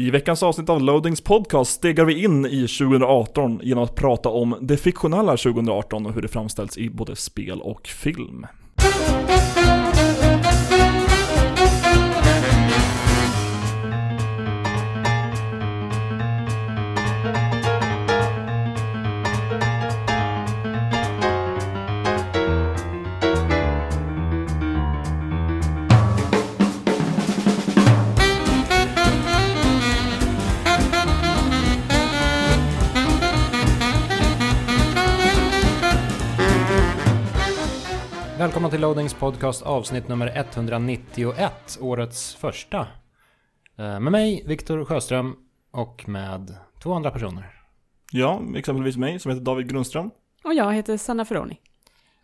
I veckans avsnitt av Loadings podcast stegar vi in i 2018 genom att prata om det fiktionella 2018 och hur det framställs i både spel och film. Välkomna till Loadings podcast avsnitt nummer 191, årets första. Eh, Med mig, Viktor Sjöström, och med två andra personer. Ja, exempelvis mig som heter David Grundström. Och jag heter Sanna Ferroni.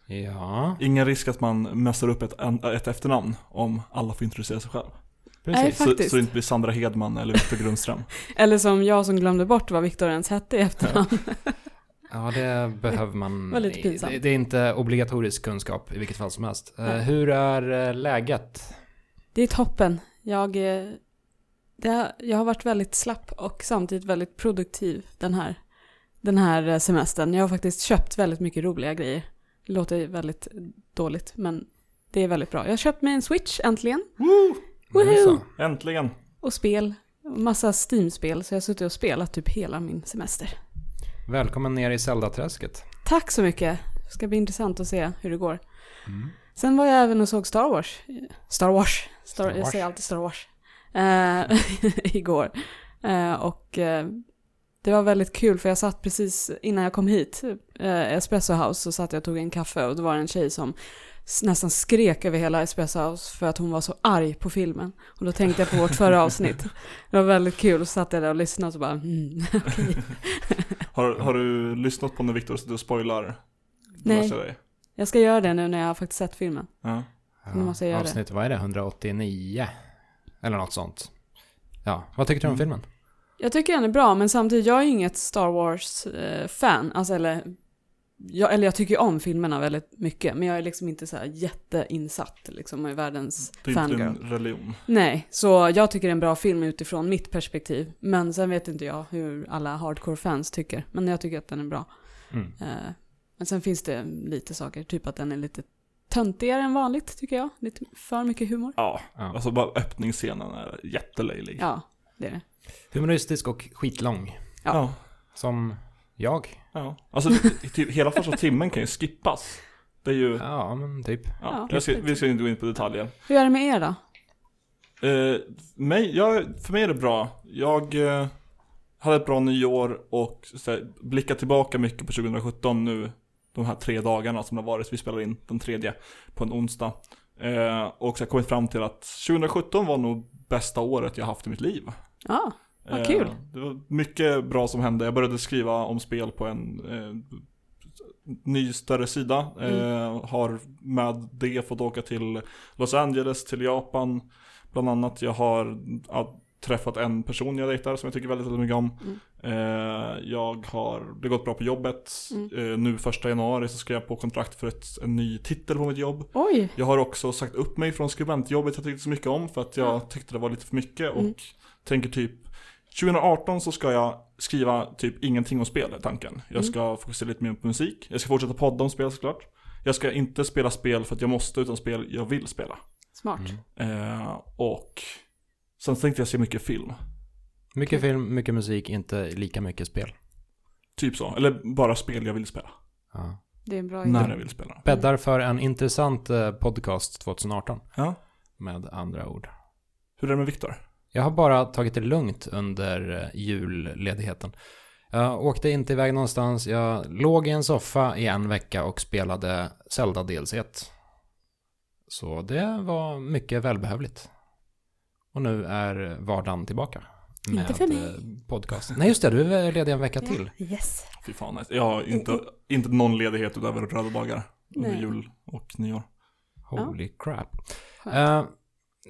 Ja, Ingen risk att man mässar upp ett, ett efternamn om alla får introducera sig själv. Nej, precis. Så, Faktiskt. så det inte blir Sandra Hedman eller Viktor Grundström. Eller som jag som glömde bort vad Viktor ens hette i efternamn. Ja, det behöver man. pinsamt. Det, det är inte obligatorisk kunskap i vilket fall som helst. Eh, Nej. Hur är eh, läget? Det är toppen. Jag, eh, det jag har varit väldigt slapp och samtidigt väldigt produktiv den här, den här semestern. Jag har faktiskt köpt väldigt mycket roliga grejer. Det låter väldigt dåligt, men det är väldigt bra. Jag har köpt mig en Switch äntligen. Woo! Woohoo! Äntligen! Och spel. Massa Steam-spel, så jag har suttit och spelat typ hela min semester. Välkommen ner i Zelda-träsket. Tack så mycket. Det ska bli intressant att se hur det går. Mm. Sen var jag även och såg Star Wars. Star Wars. Star, Star Jag Wars. säger alltid Star Wars. Eh, igår. Eh, och eh, det var väldigt kul för jag satt precis innan jag kom hit, Espresso House, så satt jag och tog en kaffe och det var en tjej som nästan skrek över hela Espresso House för att hon var så arg på filmen. Och då tänkte jag på vårt förra avsnitt. Det var väldigt kul och satt jag där och lyssnade och så bara mm, okej. Har, har du lyssnat på när Viktor sitter och spoilar? Nej. Jag ska göra det nu när jag har faktiskt sett filmen. Ja. Nu måste jag göra det. Avsnitt, vad är det? 189? Eller något sånt. Ja, vad tycker du om Mm. filmen? Jag tycker den är bra, men samtidigt, jag är inget Star Wars-fan. alltså, eller, jag, eller jag tycker om filmerna väldigt mycket, men jag är liksom inte så här jätteinsatt liksom, är världens Det är inte fangirl. en religion. Nej, så jag tycker det är en bra film utifrån mitt perspektiv. Men sen vet inte jag hur alla hardcore-fans tycker. Men jag tycker att den är bra. Mm. Eh, men sen finns det lite saker, typ att den är lite töntigare än vanligt, tycker jag. Lite för mycket humor. Ja, Ja. alltså bara öppningsscenen är jättelöjlig. Ja, det är det. Humoristisk och skitlång. Ja. ja. Som jag. ja. Alltså typ, hela första timmen kan ju skippas. Det är ju, Ja, men typ. ja, Ja, ska, vi ska inte gå in på detaljer. Hur är det med er då? Eh, mig, jag, för mig är det bra. Jag eh, hade ett bra nyår och här, blickar tillbaka mycket på 2017 nu. De här tre dagarna som det har varit. Vi spelar in den tredje på en onsdag. Eh, och så har jag kommit fram till att 2017 var nog bästa året jag haft i mitt liv. Ja, Vad Eh, kul. Det var mycket bra som hände. Jag började skriva om spel på en eh, ny större sida. Mm. Eh, har med det fått åka till Los Angeles, till Japan. Bland annat. Jag har ja, träffat en person jag dejtar som jag tycker väldigt, väldigt mycket om. Mm. Eh, jag har, det har gått bra på jobbet. Mm. Eh, nu första januari så ska jag på kontrakt för ett, en ny titel på mitt jobb. oj. Jag har också sagt upp mig från skribentjobbet jag tyckte så mycket om för att jag tyckte det var lite för mycket och Mm. tänker typ 2018 så ska jag skriva typ ingenting om spel är tanken. Jag ska fokusera lite mer på musik. Jag ska fortsätta podda om spel såklart. Jag ska inte spela spel för att jag måste utan spel jag vill spela. Smart. Mm. Eh, och sen tänkte jag se mycket film. Mycket film, mycket musik, inte lika mycket spel. Typ så. Eller bara spel jag vill spela. Ja. Det är en bra När idé. jag vill spela. Bäddar för en intressant eh, podcast 2018, Ja. med andra ord. Hur är det med Viktor? Jag har bara tagit det lugnt under eh, julledigheten. Jag åkte inte iväg någonstans. Jag låg i en soffa i en vecka och spelade Zelda DLC 1. Så det var mycket välbehövligt. Och nu är vardagen tillbaka. Inte Med för mig. eh, podcast. Nej just det, du är ledig en vecka till. Yes. Fy fan, nice. jag har inte, inte någon ledighet utöver röda dagar. Under Nej. jul och nyår. Holy crap. Skönt.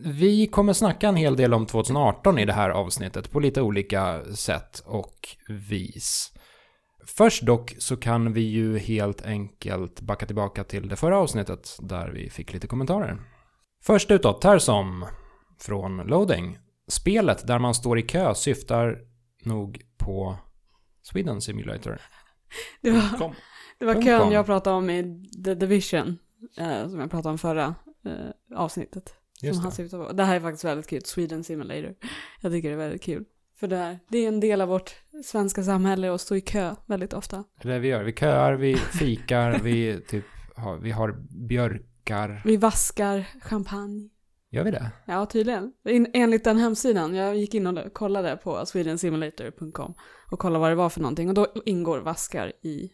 Vi kommer snacka en hel del om 2018 i det här avsnittet på lite olika sätt och vis. Först dock så kan vi ju helt enkelt backa tillbaka till det förra avsnittet där vi fick lite kommentarer. Först ut då, Tersom från Loading spelet där man står i kö syftar nog på Sweden Simulator. Det var, det var kön jag pratade om i The Division, eh, som jag pratade om förra eh, avsnittet. Som Just han det. syftar på. Det här är faktiskt väldigt kul, Sweden Simulator. Jag tycker det är väldigt kul. För det, här, det är en del av vårt svenska samhälle att stå i kö väldigt ofta. Det är det vi gör. Vi köar, vi fikar, vi typ har, vi har björkar. Vi vaskar champagne. Gör vi det? Ja, tydligen. En- Enligt den hemsidan, jag gick in och kollade på swedensimulator.com och kollade vad det var för någonting och då ingår vaskar i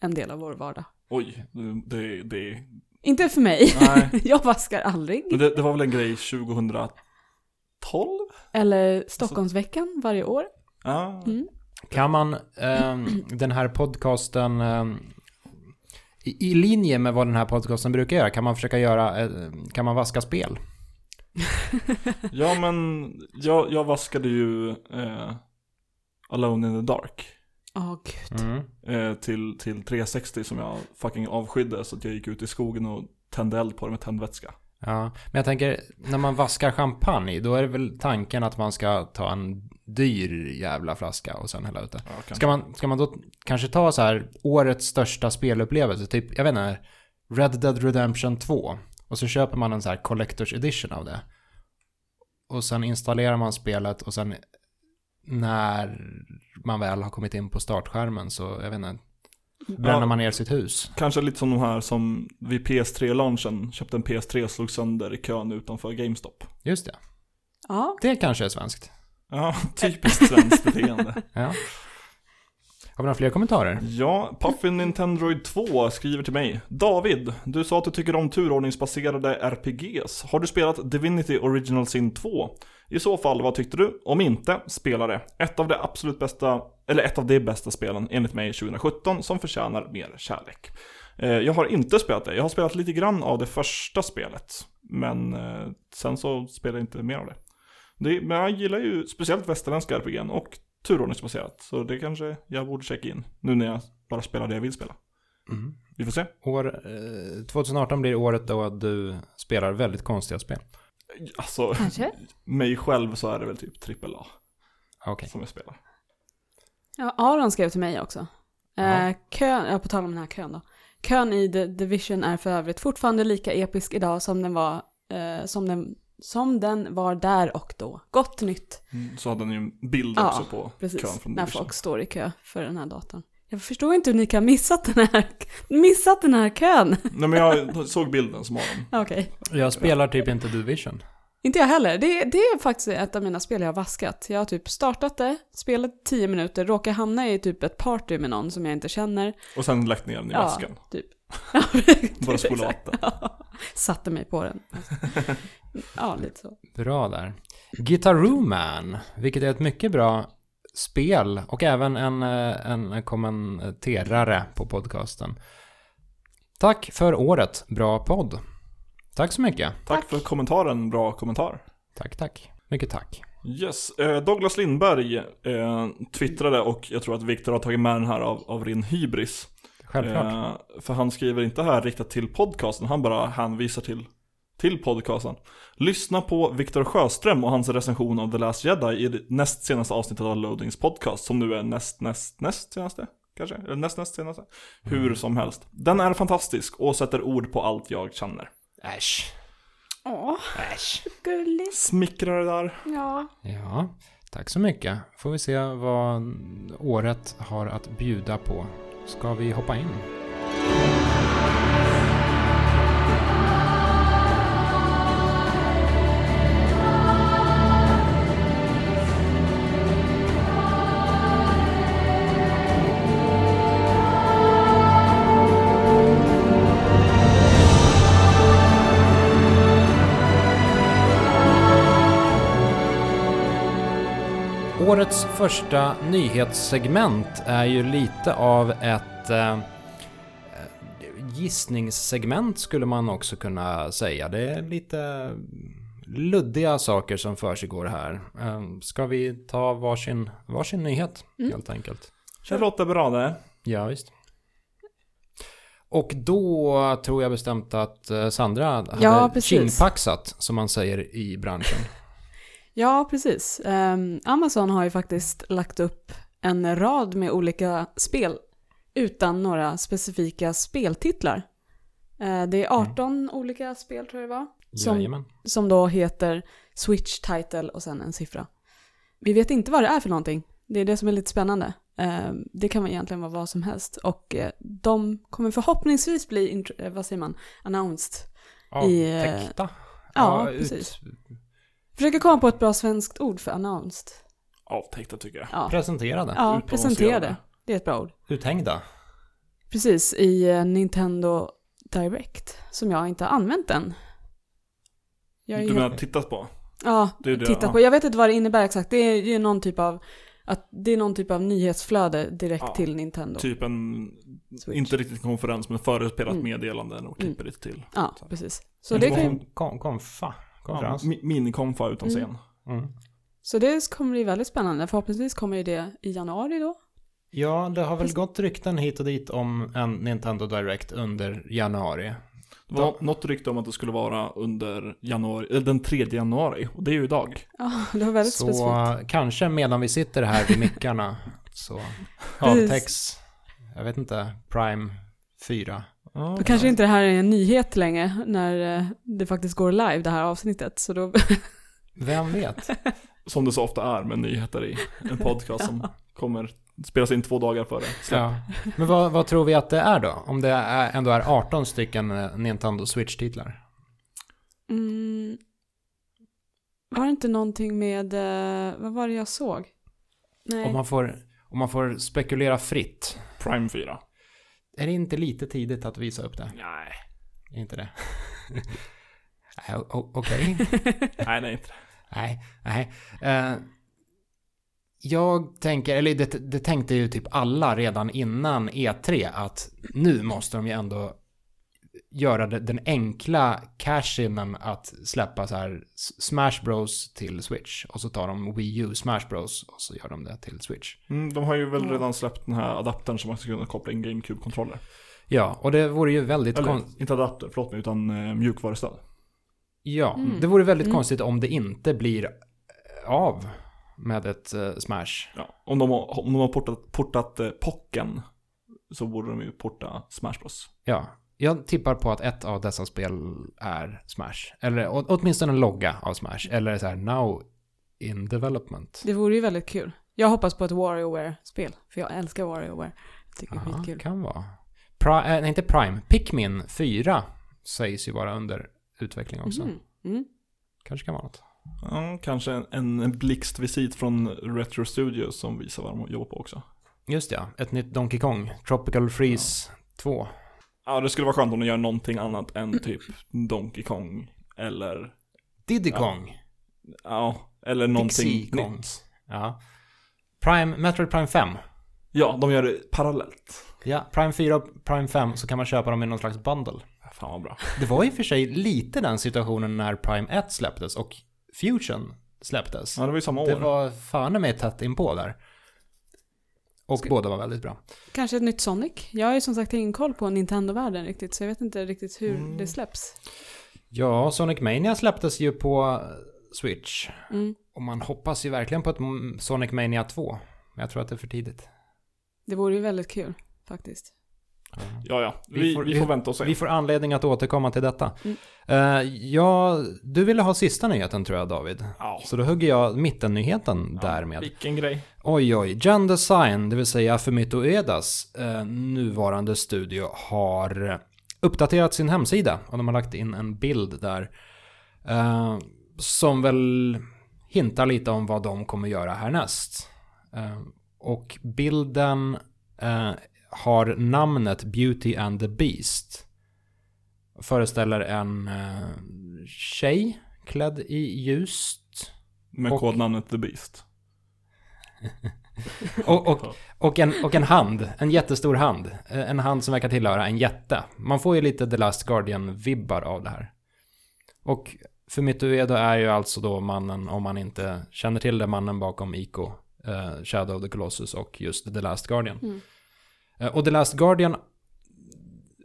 en del av vår vardag. Oj, det, det, det, Inte för mig, nej. jag vaskar aldrig. Men det, det var väl en grej 2012? Eller Stockholmsveckan varje år. Ja. Mm. Kan man ehm, den här podcasten ehm, i, i linje med vad den här podcasten brukar göra, kan man försöka göra, eh, kan man vaska spel? Ja men, jag, jag vaskade ju eh, Alone in the Dark Åh gud. Mm. eh, till, till 360 som jag fucking avskydde så att jag gick ut i skogen och tände eld på det med tändvätska. Ja, men jag tänker, när man vaskar champagne, då är det väl tanken att man ska ta en dyr jävla flaska och sen hälla ut det. Ja, kanske. Ska man, ska man då kanske ta så här årets största spelupplevelse, typ, jag vet inte, Red Dead Redemption 2. Och så köper man en så här Collector's Edition av det. Och sen installerar man spelet och sen när man väl har kommit in på startskärmen så, jag vet inte, bränner Ja. man ner sitt hus. Kanske lite som de här som vid PS3-launchen köpte en PS3 och slog sönder i kön utanför GameStop. Just det. Ja, Det kanske är svenskt. Ja, typiskt svenskt beteende. Ja. Har vi några fler kommentarer? Ja, Puffin Nintendroid 2 skriver till mig. David, du sa att du tycker om turordningsbaserade RPGs. Har du spelat Divinity Original Sin 2? I så fall, vad tyckte du? Om inte, spela det. Ett av de absolut bästa, eller ett av de bästa spelen enligt mig 2017 som förtjänar mer kärlek. Eh, jag har inte spelat det. Jag har spelat lite grann av det första spelet. Men eh, sen så spelar jag inte mer av det. det men jag gillar ju speciellt västerländska RPG och turordningsbaserat. Så det kanske jag borde checka in. Nu när jag bara spelar det jag vill spela. Mm. Vi får se. År, eh, 2018 blir året då du spelar väldigt konstiga spel. Alltså, kanske. mig själv så är det väl typ trippel A Okej. som jag spelar. Ja, Aron skrev till mig också. Eh, kön, ja, på tal om den här kön då. Kön i The Division är för övrigt fortfarande lika episk idag som den var, eh, som den, som den var där och då. Gott nytt. Så hade ni en bild Ja, också på kön Precis, från när folk står i kö för den här datorn. Jag förstår inte hur ni kan missat den här, missat den här kön. Nej men jag såg bilden som Aron. Okej. Jag spelar typ inte Division. Inte jag heller. Det, det är faktiskt ett av mina spel jag har vaskat. Jag har typ startat det, spelat 10 minuter, råkar hamna i typ ett party med någon som jag inte känner. Och sen lagt ner den i Ja. vasken. Typ. Bara spola. Ja. Satte mig på den. Ja, lite så. Bra där. Guitaroo Man, vilket är ett mycket bra spel och även en, eh, en kommenterare på podcasten. Tack för året, bra podd. Tack så mycket. Tack, Tack. för kommentaren, bra kommentar. Tack, tack. Mycket tack. Yes, eh, Douglas Lindberg eh, twittrade och jag tror att Viktor har tagit med den här av, av ren hybris. Självklart. Eh, för han skriver inte här riktat till podcasten, han bara hänvisar till, till podcasten. Lyssna på Viktor Sjöström och hans recension av The Last Jedi i det näst senaste avsnittet av Loadings podcast, som nu är näst, näst, näst senaste? Kanske? Eller näst, näst senaste? Hur som helst. Den är fantastisk och sätter ord på allt jag känner. Äsch. Åh, Äsch. gulligt. Smickrar det där? Ja. Ja, tack så mycket. Får vi se vad året har att bjuda på. Ska vi hoppa in? Årets första nyhetssegment är ju lite av ett eh, gissningssegment skulle man också kunna säga. Det är lite luddiga saker som försiggår här. Eh, ska vi ta varsin, varsin nyhet Mm. helt enkelt? Det låter bra det. Ja, visst. Och då tror jag bestämt att eh, Sandra hade Ja, precis. som man säger i branschen. Ja, precis. Ehm, Amazon har ju faktiskt lagt upp en rad med olika spel utan några specifika speltitlar. Eh, det är 18 olika spel tror jag det var. Som, Jajamän. som då heter Switch Title och sen en siffra. Vi vet inte vad det är för någonting. Det är det som är lite spännande. Eh, Det kan egentligen vara vad som helst. Och eh, de kommer förhoppningsvis bli, eh, vad säger man, announced. I, eh, Avtäckta. ja, ut- precis. Försöker komma på ett bra svenskt ord för announced. Avtäckta tycker jag. Ja, Presenterade. ja presenterade. Det är ett bra ord. Uthängda. Precis, i eh, Nintendo Direct. Som jag inte har använt än. Jag Du helt- menar tittat på? Ja, Det det, titta ja. på. Jag vet inte vad det innebär exakt. Det är ju någon typ av, att det är någon typ av nyhetsflöde direkt Ja, till Nintendo. Typ en, Switch. inte riktigt konferens men förespelat Mm. meddelanden och klipper lite till. Ja, Så. precis. Så det, kan, ju- kon- kon- konfa. Ja, Konferens. mi- Minikonfa utan Mm. scen. Mm. så det kommer bli väldigt spännande. Förhoppningsvis kommer ju det i januari då. Ja, det har väl Fast- gått rykten hit och dit om en Nintendo Direct under januari. Det var något rykte om att det skulle vara under januari, eller den 3 januari. Och det är ju idag. Ja, det var väldigt Så specifikt. uh, kanske medan vi sitter här vid mickarna så avtäcks, jag vet inte, Prime 4. Ja, Då kanske inte det här är en nyhet längre när eh, det faktiskt går live det här avsnittet. Så då, Vem vet? Som det så ofta är med nyheter i en podcast som kommer spelas in två dagar före. Ja. Men vad, vad tror vi att det är då? Om det är, ändå är 18 stycken eh, Nintendo Switch-titlar. mm, var det inte någonting med, eh, vad var det jag såg? Nej. Om man, får, om man får spekulera fritt. Prime 4. Är det inte lite tidigt att visa upp det? Nej. Är inte det? Okej. Nej, nej inte. Nej, nej. Eh, jag tänker, eller det, det tänkte ju typ alla redan innan E3 att nu måste de ju ändå göra den enkla cash-inen att släppa så här Smash Bros till Switch och så tar de Wii U Smash Bros och så gör de det till Switch. Mm, de har ju väl redan släppt den här adaptern som man ska kunna koppla in GameCube-kontroller. Ja, och det vore ju väldigt konstigt. inte adapter, förlåt mig, utan eh, mjukvarustöd. Ja, Mm. det vore väldigt Mm. konstigt om det inte blir av med ett eh, Smash. Ja. Om de har, om de har portat, portat eh, Pocken så borde de ju porta Smash Bros. Ja, jag tippar på att ett av dessa spel är Smash. Eller åtminstone en logga av Smash. Eller så här, now in development. Det vore ju väldigt kul. Jag hoppas på ett WarioWare-spel, för jag älskar WarioWare. Jag tycker det är Ja, skitkul. kan vara. Pri- äh, nej, inte Prime. Pikmin 4 sägs ju vara under utveckling också. Mhm. Mm. Kanske kan vara något. Ja, kanske en, en blixtvisit från Retro Studios som visar vad de jobbar på också. Just ja, ett nytt Donkey Kong. Tropical Freeze 2. Ja, det skulle vara skönt om de gör någonting annat än typ Donkey Kong. Eller, Diddy Ja. Kong. ja, eller någonting nytt. Ja. Prime, Metroid Prime 5. Ja, de gör det parallellt. Ja, Prime 4 och Prime 5 så kan man köpa dem i någon slags bundle. Fan vad bra. Det var i och för sig lite den situationen när Prime 1 släpptes och Fusion släpptes. Ja, det var ju samma år. Det var fan med tätt inpå där. Och båda var väldigt bra. Kanske ett nytt Sonic? Jag har ju som sagt ingen koll på Nintendo-världen riktigt, så jag vet inte riktigt hur Mm. det släpps. Ja, Sonic Mania släpptes ju på Switch. Mm. Och man hoppas ju verkligen på ett Sonic Mania 2. Men jag tror att det är för tidigt. Det vore ju väldigt kul, faktiskt. Ja, ja. Vi Vi, får- vi, får vänta och se. Vi får anledning att återkomma till detta. Mm. Eh, ja, du ville ha sista nyheten tror jag David. Ja. Så då hugger jag mittennyheten därmed. Vilken grej. Oj, oj. Gen Design, det vill säga Fumito Uedas eh, nuvarande studio, har uppdaterat sin hemsida. Och de har lagt in en bild där. Eh, som väl hintar lite om vad de kommer göra härnäst. Och bilden har namnet Beauty and the Beast. Föreställer en eh, tjej klädd i ljust. Med Och- kodnamnet The Beast. Och, och, och, en, och en hand, en jättestor hand. Eh, En hand som verkar tillhöra en jätte. Man får ju lite The Last Guardian-vibbar av det här. Och Fumito Ueda är ju alltså då mannen, om man inte känner till det, mannen bakom Ico, eh, Shadow of the Colossus och just The Last Guardian. Mm. Eh, och The Last Guardian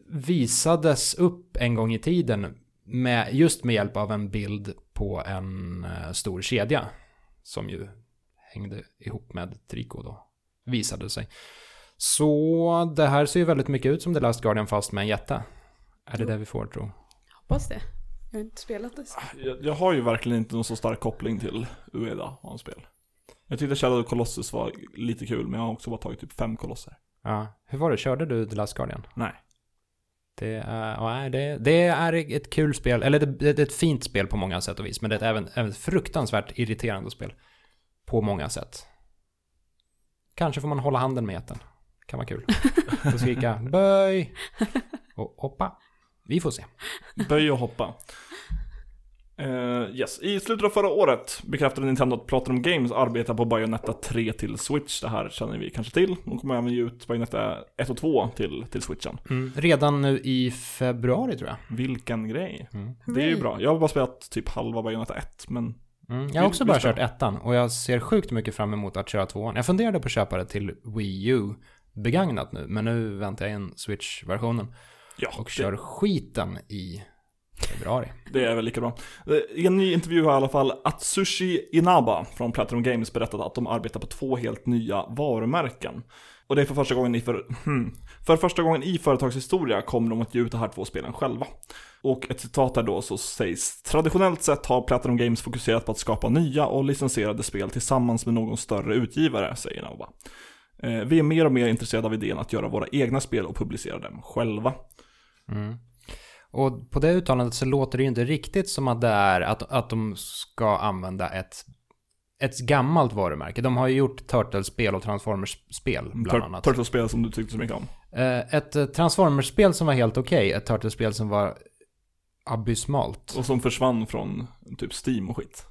visades upp en gång i tiden med, just med hjälp av en bild på en eh, stor kedja som ju hängde ihop med Trico då, visade sig. Så det här ser ju väldigt mycket ut som The Last Guardian fast med en jätte. Är det Jo. det vi får tro? Hoppas det. Jag har inte spelat det. Jag, jag har ju verkligen inte någon så stark koppling till Ueda och hans spel. Jag tyckte Shadow Colossus var lite kul, men jag har också bara tagit typ fem kolosser. Ja. Hur var det, körde du The Last Guardian? Nej. Det är, ja, det, det är ett kul spel, eller det, det är ett fint spel på många sätt och vis, men det är ett även, även ett fruktansvärt irriterande spel. På många sätt. Kanske får man hålla handen med jätten. Kan vara kul. Och skrika böj och hoppa. Vi får se. Böj och hoppa. Eh, yes. I slutet av förra året bekräftade Nintendo att Platinum Games arbetar på Bayonetta 3 till Switch. Det här känner vi kanske till. De kommer även ge ut Bayonetta 1 och 2 till, till Switchen. Mm. Redan nu i februari tror jag. Vilken grej. Mm. Det är ju bra. Jag har bara spelat typ halva Bayonetta 1, men Mm. Jag har också bara kört ettan och jag ser sjukt mycket fram emot att köra tvåan. Jag funderade på att köpa det till Wii U begagnat nu, men nu väntar jag in Switch-versionen ja, och det, kör skiten i februari. det är väl lika bra. Eh, I en ny intervju har i alla fall Atsushi Inaba från Platinum Games berättat att de arbetar på två helt nya varumärken. Och det är för första gången i för, hmm, för första gången i företagshistoria kommer de att ge ut de här två spelen själva. Och ett citat där då så sägs Traditionellt sett har Platinum Games fokuserat på att skapa nya och licensierade spel tillsammans med någon större utgivare, säger Nova. Eh, Vi är mer och mer intresserade av idén att göra våra egna spel och publicera dem själva. Mm. Och på det uttalandet så låter det ju inte riktigt som att det är att, att de ska använda ett, ett gammalt varumärke. De har ju gjort Turtles-spel och Transformers-spel bland Tur- annat. Turtles-spel som du tyckte så mycket om. Eh, Ett eh, Transformers-spel som var helt okej, ett Turtles-spel som var abysmalt. Och som försvann från typ Steam och skit.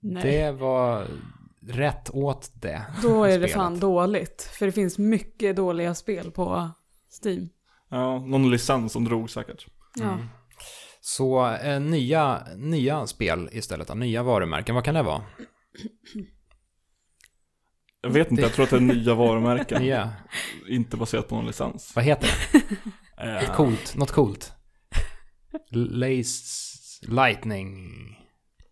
Nej. Det var rätt åt det. Då är det spelet. fan dåligt. För det finns mycket dåliga spel på Steam. Ja, någon licens som drog säkert. Ja. Mm. Så eh, nya, nya spel istället, nya varumärken, vad kan det vara? Jag vet inte, jag tror att det är nya varumärken. Nya, Inte baserat på någon licens. vad heter det? Eh, Coolt, något coolt. Lace, lightning,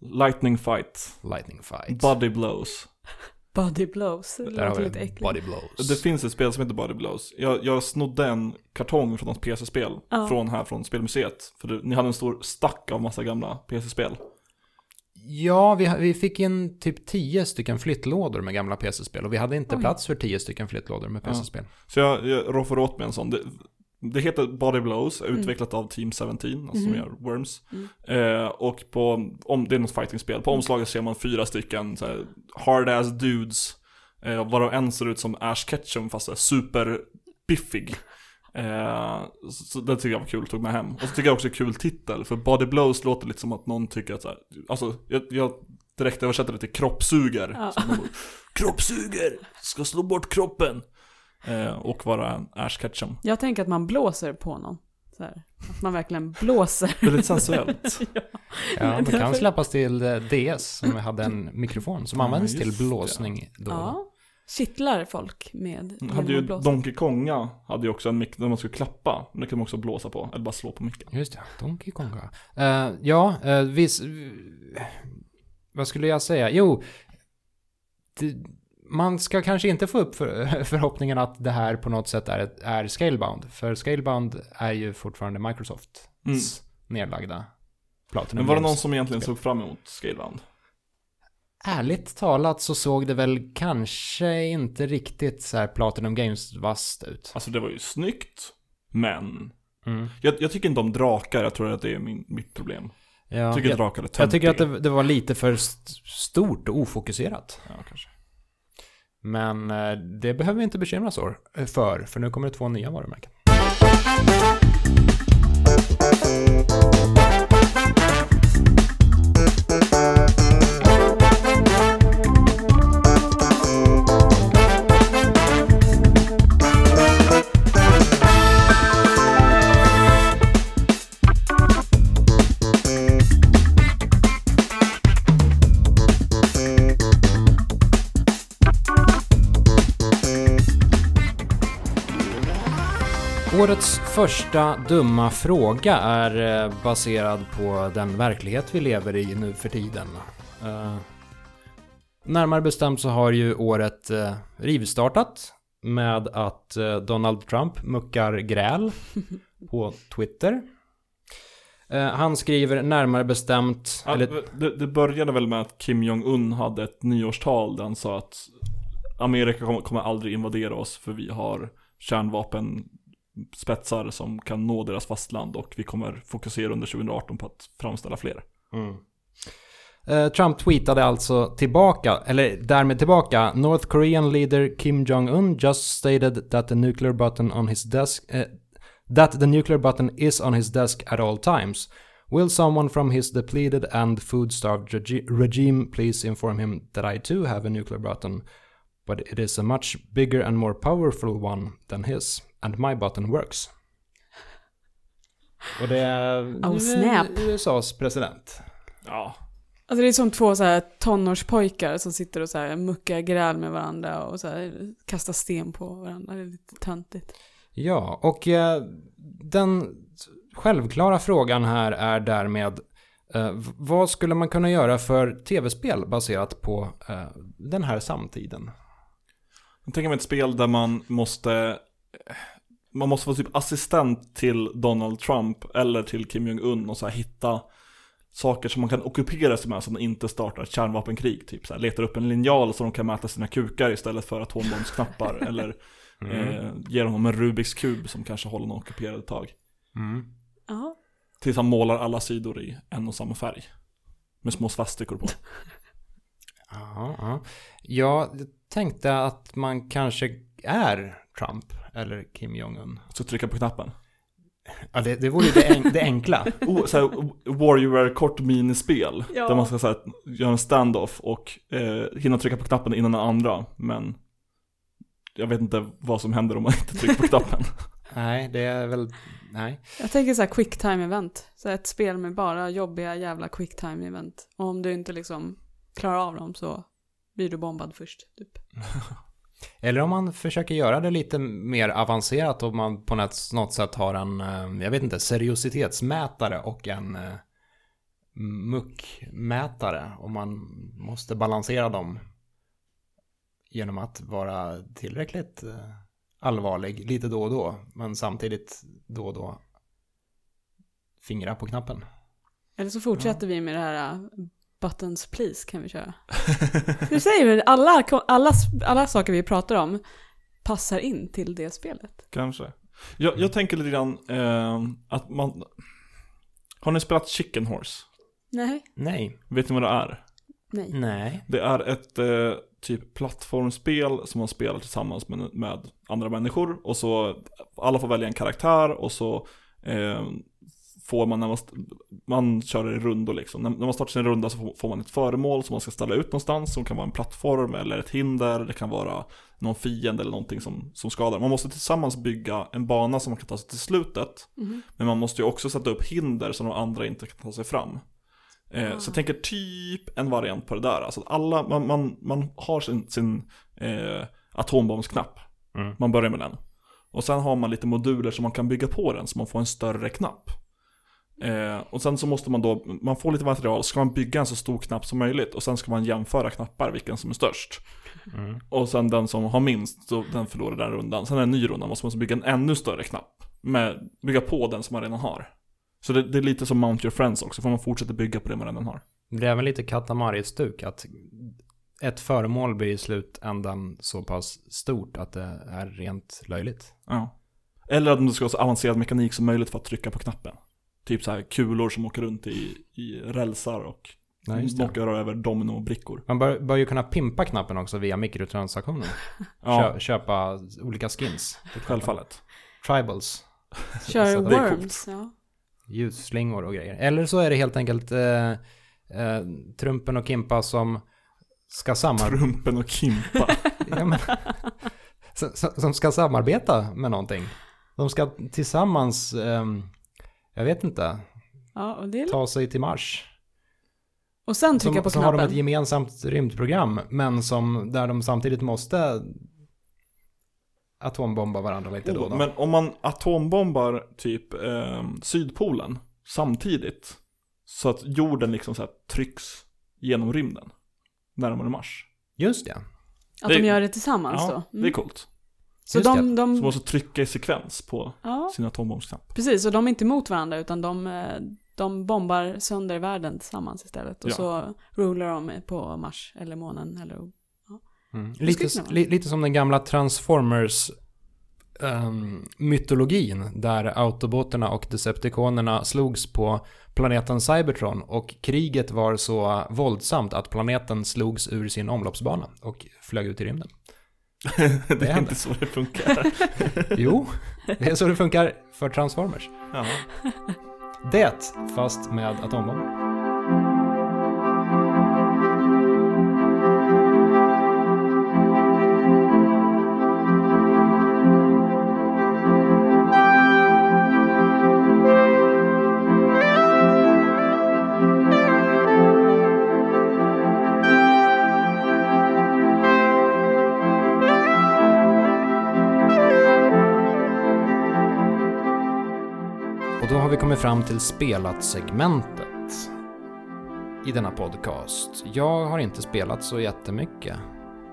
Lightning Fight. lightning fight. Body Blows. Body blows. Det Där har låter vi lite äckligt. body blows. Det finns ett spel som heter Body Blows. Jag, jag snodde en kartong från något PC-spel. Ja. Från här från spelmuseet. För det, ni hade en stor stack av massa gamla PC-spel. Ja, vi, vi fick in typ 10 stycken flyttlådor med gamla PC-spel och vi hade inte Oj. plats för 10 stycken flyttlådor med Ja. PC-spel. Så jag, jag roffade åt mig en sån. Det, det heter Body Blows, Mm. utvecklat av Team 17, alltså som Mhm. gör Worms. Mm. Eh, och på, om det är något fightingspel, på omslaget ser man fyra stycken hard-ass dudes. Eh, varav en ser ut som Ash Ketchum fast här superbiffig. Eh, så, så det tycker jag var kul, tog med hem. Och så tycker jag också det är kul titel, för Body Blows låter lite som att någon tycker att så här, alltså jag, jag direkt översätter det till kroppsuger. Ja. Kroppsuger, ska slå bort kroppen. Eh, och vara en Ash Ketchum. Jag tänker att man blåser på någon. Så här. Att man verkligen blåser. Väldigt sensuellt. Ja, det kan släppas till eh, DS som hade en mikrofon som Ja, till det. blåsning då. Ja. Kittlar folk med De hade ju. Donkey Konga hade ju också en mick där man skulle klappa. Men det kan man också blåsa på, eller bara slå på micken. Just det, Donkey Konga. Eh, ja, uh, vis, vad skulle jag säga? Jo, det, man ska kanske inte få upp för, förhoppningen att det här på något sätt är, är Scalebound. För Scalebound är ju fortfarande Microsofts Mm. nedlagda Platinum Men var det någon som egentligen såg fram emot Scalebound? Ärligt talat så såg det väl kanske inte riktigt så här Platinum Games vast ut. Alltså det var ju snyggt, men Mm. jag, jag tycker inte om drakar, jag tror att det är min, mitt problem. Ja, Jag tycker jag, drakar är jag tycker att töntiga. det, det var lite för st- stort och ofokuserat. Ja, kanske. Men eh, det behöver vi inte bekymra oss för, för nu kommer det två nya varumärken. Första dumma fråga är eh, baserad på den verklighet vi lever i nu för tiden. Eh, närmare bestämt så har ju året uh, rivstartat med att eh, Donald Trump muckar gräl på Twitter. Eh, han skriver närmare bestämt... Ja, eller, det, det började väl med att Kim Jong-Un hade ett nyårstal där han sa att Amerika kommer, aldrig invadera oss för vi har kärnvapenspetsar som kan nå deras fastland och vi kommer fokusera under 2018 på att framställa fler. Mm. Eh, Trump tweetade alltså tillbaka, eller därmed tillbaka, North Korean leader Kim Jong-Un just stated that the nuclear button on his desk, uh, that the nuclear button is on his desk at all times. Will someone from his depleted and food-starved regi regime please inform him that I too have a nuclear button, but it is a much bigger and more powerful one than his, and my button works. Och det är Oh, snap. USAs president. Ja, Alltså det är som två så här tonårspojkar som sitter och så här muckar gräl med varandra och så här kastar sten på varandra. Det är lite töntigt. Ja, och eh, den självklara frågan här är därmed eh, vad skulle man kunna göra för tv-spel baserat på eh, den här samtiden? jag tänker mig ett spel där man måste man måste vara typ assistent till Donald Trump eller till Kim Jong-Un och så här hitta saker som man kan ockupera sig med så att man inte startar ett kärnvapenkrig. Typ så här, letar upp en linjal så de kan mäta sina kukar istället för atombombsknappar. eller eh, ger honom en Rubiks kub som kanske håller honom ockuperad ett tag. Mm. Ja. Tills han målar alla sidor i en och samma färg. Med små svastikor på. Ja, ja. Jag tänkte att man kanske är Trump eller Kim Jong-Un. Så trycka på knappen. Ja, det, det vore ju det, en, det enkla. Oh, så här, Warrior kort minispel. Ja. Där man ska så här, göra en standoff och eh, hinna trycka på knappen innan den andra. Men jag vet inte vad som händer om man inte trycker på knappen. Nej, det är väl... Nej. Jag tänker så här quick time event. Så ett spel med bara jobbiga jävla quick time event. Och om du inte liksom klarar av dem så blir du bombad först. Typ. Eller om man försöker göra det lite mer avancerat och man på något, sätt har en, eh, jag vet inte, seriositetsmätare och en eh, muckmätare. Och man måste balansera dem genom att vara tillräckligt eh, allvarlig lite då och då. Men samtidigt då och då fingra på knappen. Eller så fortsätter vi med det här buttons please kan vi köra. Hur säger vi? Alla, alla, alla saker vi pratar om passar in till det spelet. Kanske. Jag, jag tänker lite grann eh, att man... Har ni spelat Chicken Horse? Nej. Nej. Vet ni vad det är? Nej. Nej. Det är ett eh, typ plattformsspel som man spelar tillsammans med, med andra människor. Och så, alla får välja en karaktär och så eh, får man när man, man kör i rundor liksom. När, när man startar sin runda så får, får man ett föremål som man ska ställa ut någonstans. Som kan vara en plattform eller ett hinder. Det kan vara någon fiende eller någonting som, som skadar. Man måste tillsammans bygga en bana som man kan ta sig till slutet. Mhm. Men man måste ju också sätta upp hinder som de andra inte kan ta sig fram. Eh, Så jag tänker typ en variant på det där. Alltså att alla, man, man, man har sin, sin eh, atombombsknapp. Mm. Man börjar med den. Och sen har man lite moduler som man kan bygga på den så man får en större knapp. Eh, och sen så måste man då, man får lite material, ska man bygga en så stor knapp som möjligt. Och sen ska man jämföra knappar, vilken som är störst. Mm. Och sen den som har minst, så den förlorar den rundan. Sen är det en ny runda, måste man så bygga en ännu större knapp. Med, bygga på den som man redan har. Så det, det är lite som Mount Your Friends också, får man fortsätta bygga på det man redan har. Det är väl lite katamari-stuk att ett föremål blir i slutändan så pass stort att det är rent löjligt. Ja. Eller att det ska vara så avancerad mekanik som möjligt för att trycka på knappen. Typ så här kulor som åker runt i, i rälsar och det. knockar över dominobrickor. Man bör, bör ju kunna pimpa knappen också via mikrotransaktioner. Ja, Kö, köpa olika skins. självfallet. Tribals. Kör worms. Ja. Ljusslingor och grejer. Eller så är det helt enkelt eh, eh, Trumpen och Kimpa som ska samarbeta. Trumpen och Kimpa. ja, men, som, som- ska samarbeta med någonting. De ska tillsammans, ehm, jag vet inte, ja, och, det är... ta sig till Mars. och sen trycka Som, på som har de knappen. ett gemensamt rymdprogram, men som, där de samtidigt måste atombomba varandra lite då Oh, då. men om man atombombar typ eh, Sydpolen samtidigt. Så att jorden liksom så här trycks genom rymden. Närmare Mars. Just det. Att Det- de gör det tillsammans Ja, då? det är Mm. coolt. Så de. Så de, man måste trycka i sekvens på ja, sin atombombsknapp. precis. Och de är inte emot varandra utan de, eh, de bombar sönder världen tillsammans istället. Och Ja. så rular de på Mars eller månen eller... Mm. skulle Lite, li, lite som den gamla Transformers ehm, mytologin där Autoboterna och Decepticonerna slogs på planeten Cybertron och kriget var så våldsamt att planeten slogs ur sin omloppsbana och flög ut i rymden. Det är inte så det funkar. Jo, det är så det funkar för Transformers. Jaha. Det, fast med atombomber. Kommit fram till spelat-segmentet i denna podcast. Jag har inte spelat så jättemycket.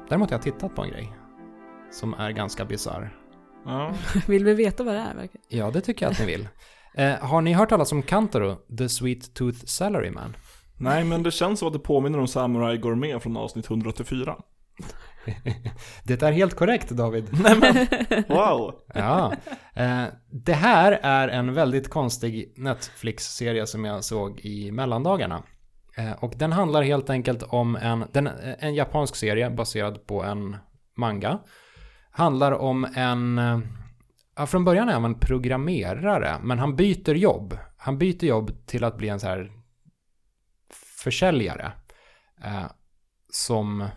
Däremot har jag tittat på en grej som är ganska bisarr. Ja. Vill vi veta vad det är verkligen? Ja, det tycker jag att ni vill. Eh, har ni hört talas om Kantaro, The Sweet Tooth Salaryman? Nej, men det känns som att det påminner om Samurai Gourmet från avsnitt 184. Det är helt korrekt, David. Nej men, wow! Ja. Eh, det här är en väldigt konstig Netflix-serie som jag såg i mellandagarna. Eh, och den handlar helt enkelt om en, den, en japansk serie baserad på en manga. Handlar om en, eh, ja, från början är han en programmerare, men han byter jobb. Han byter jobb till att bli en så här försäljare. Eh, som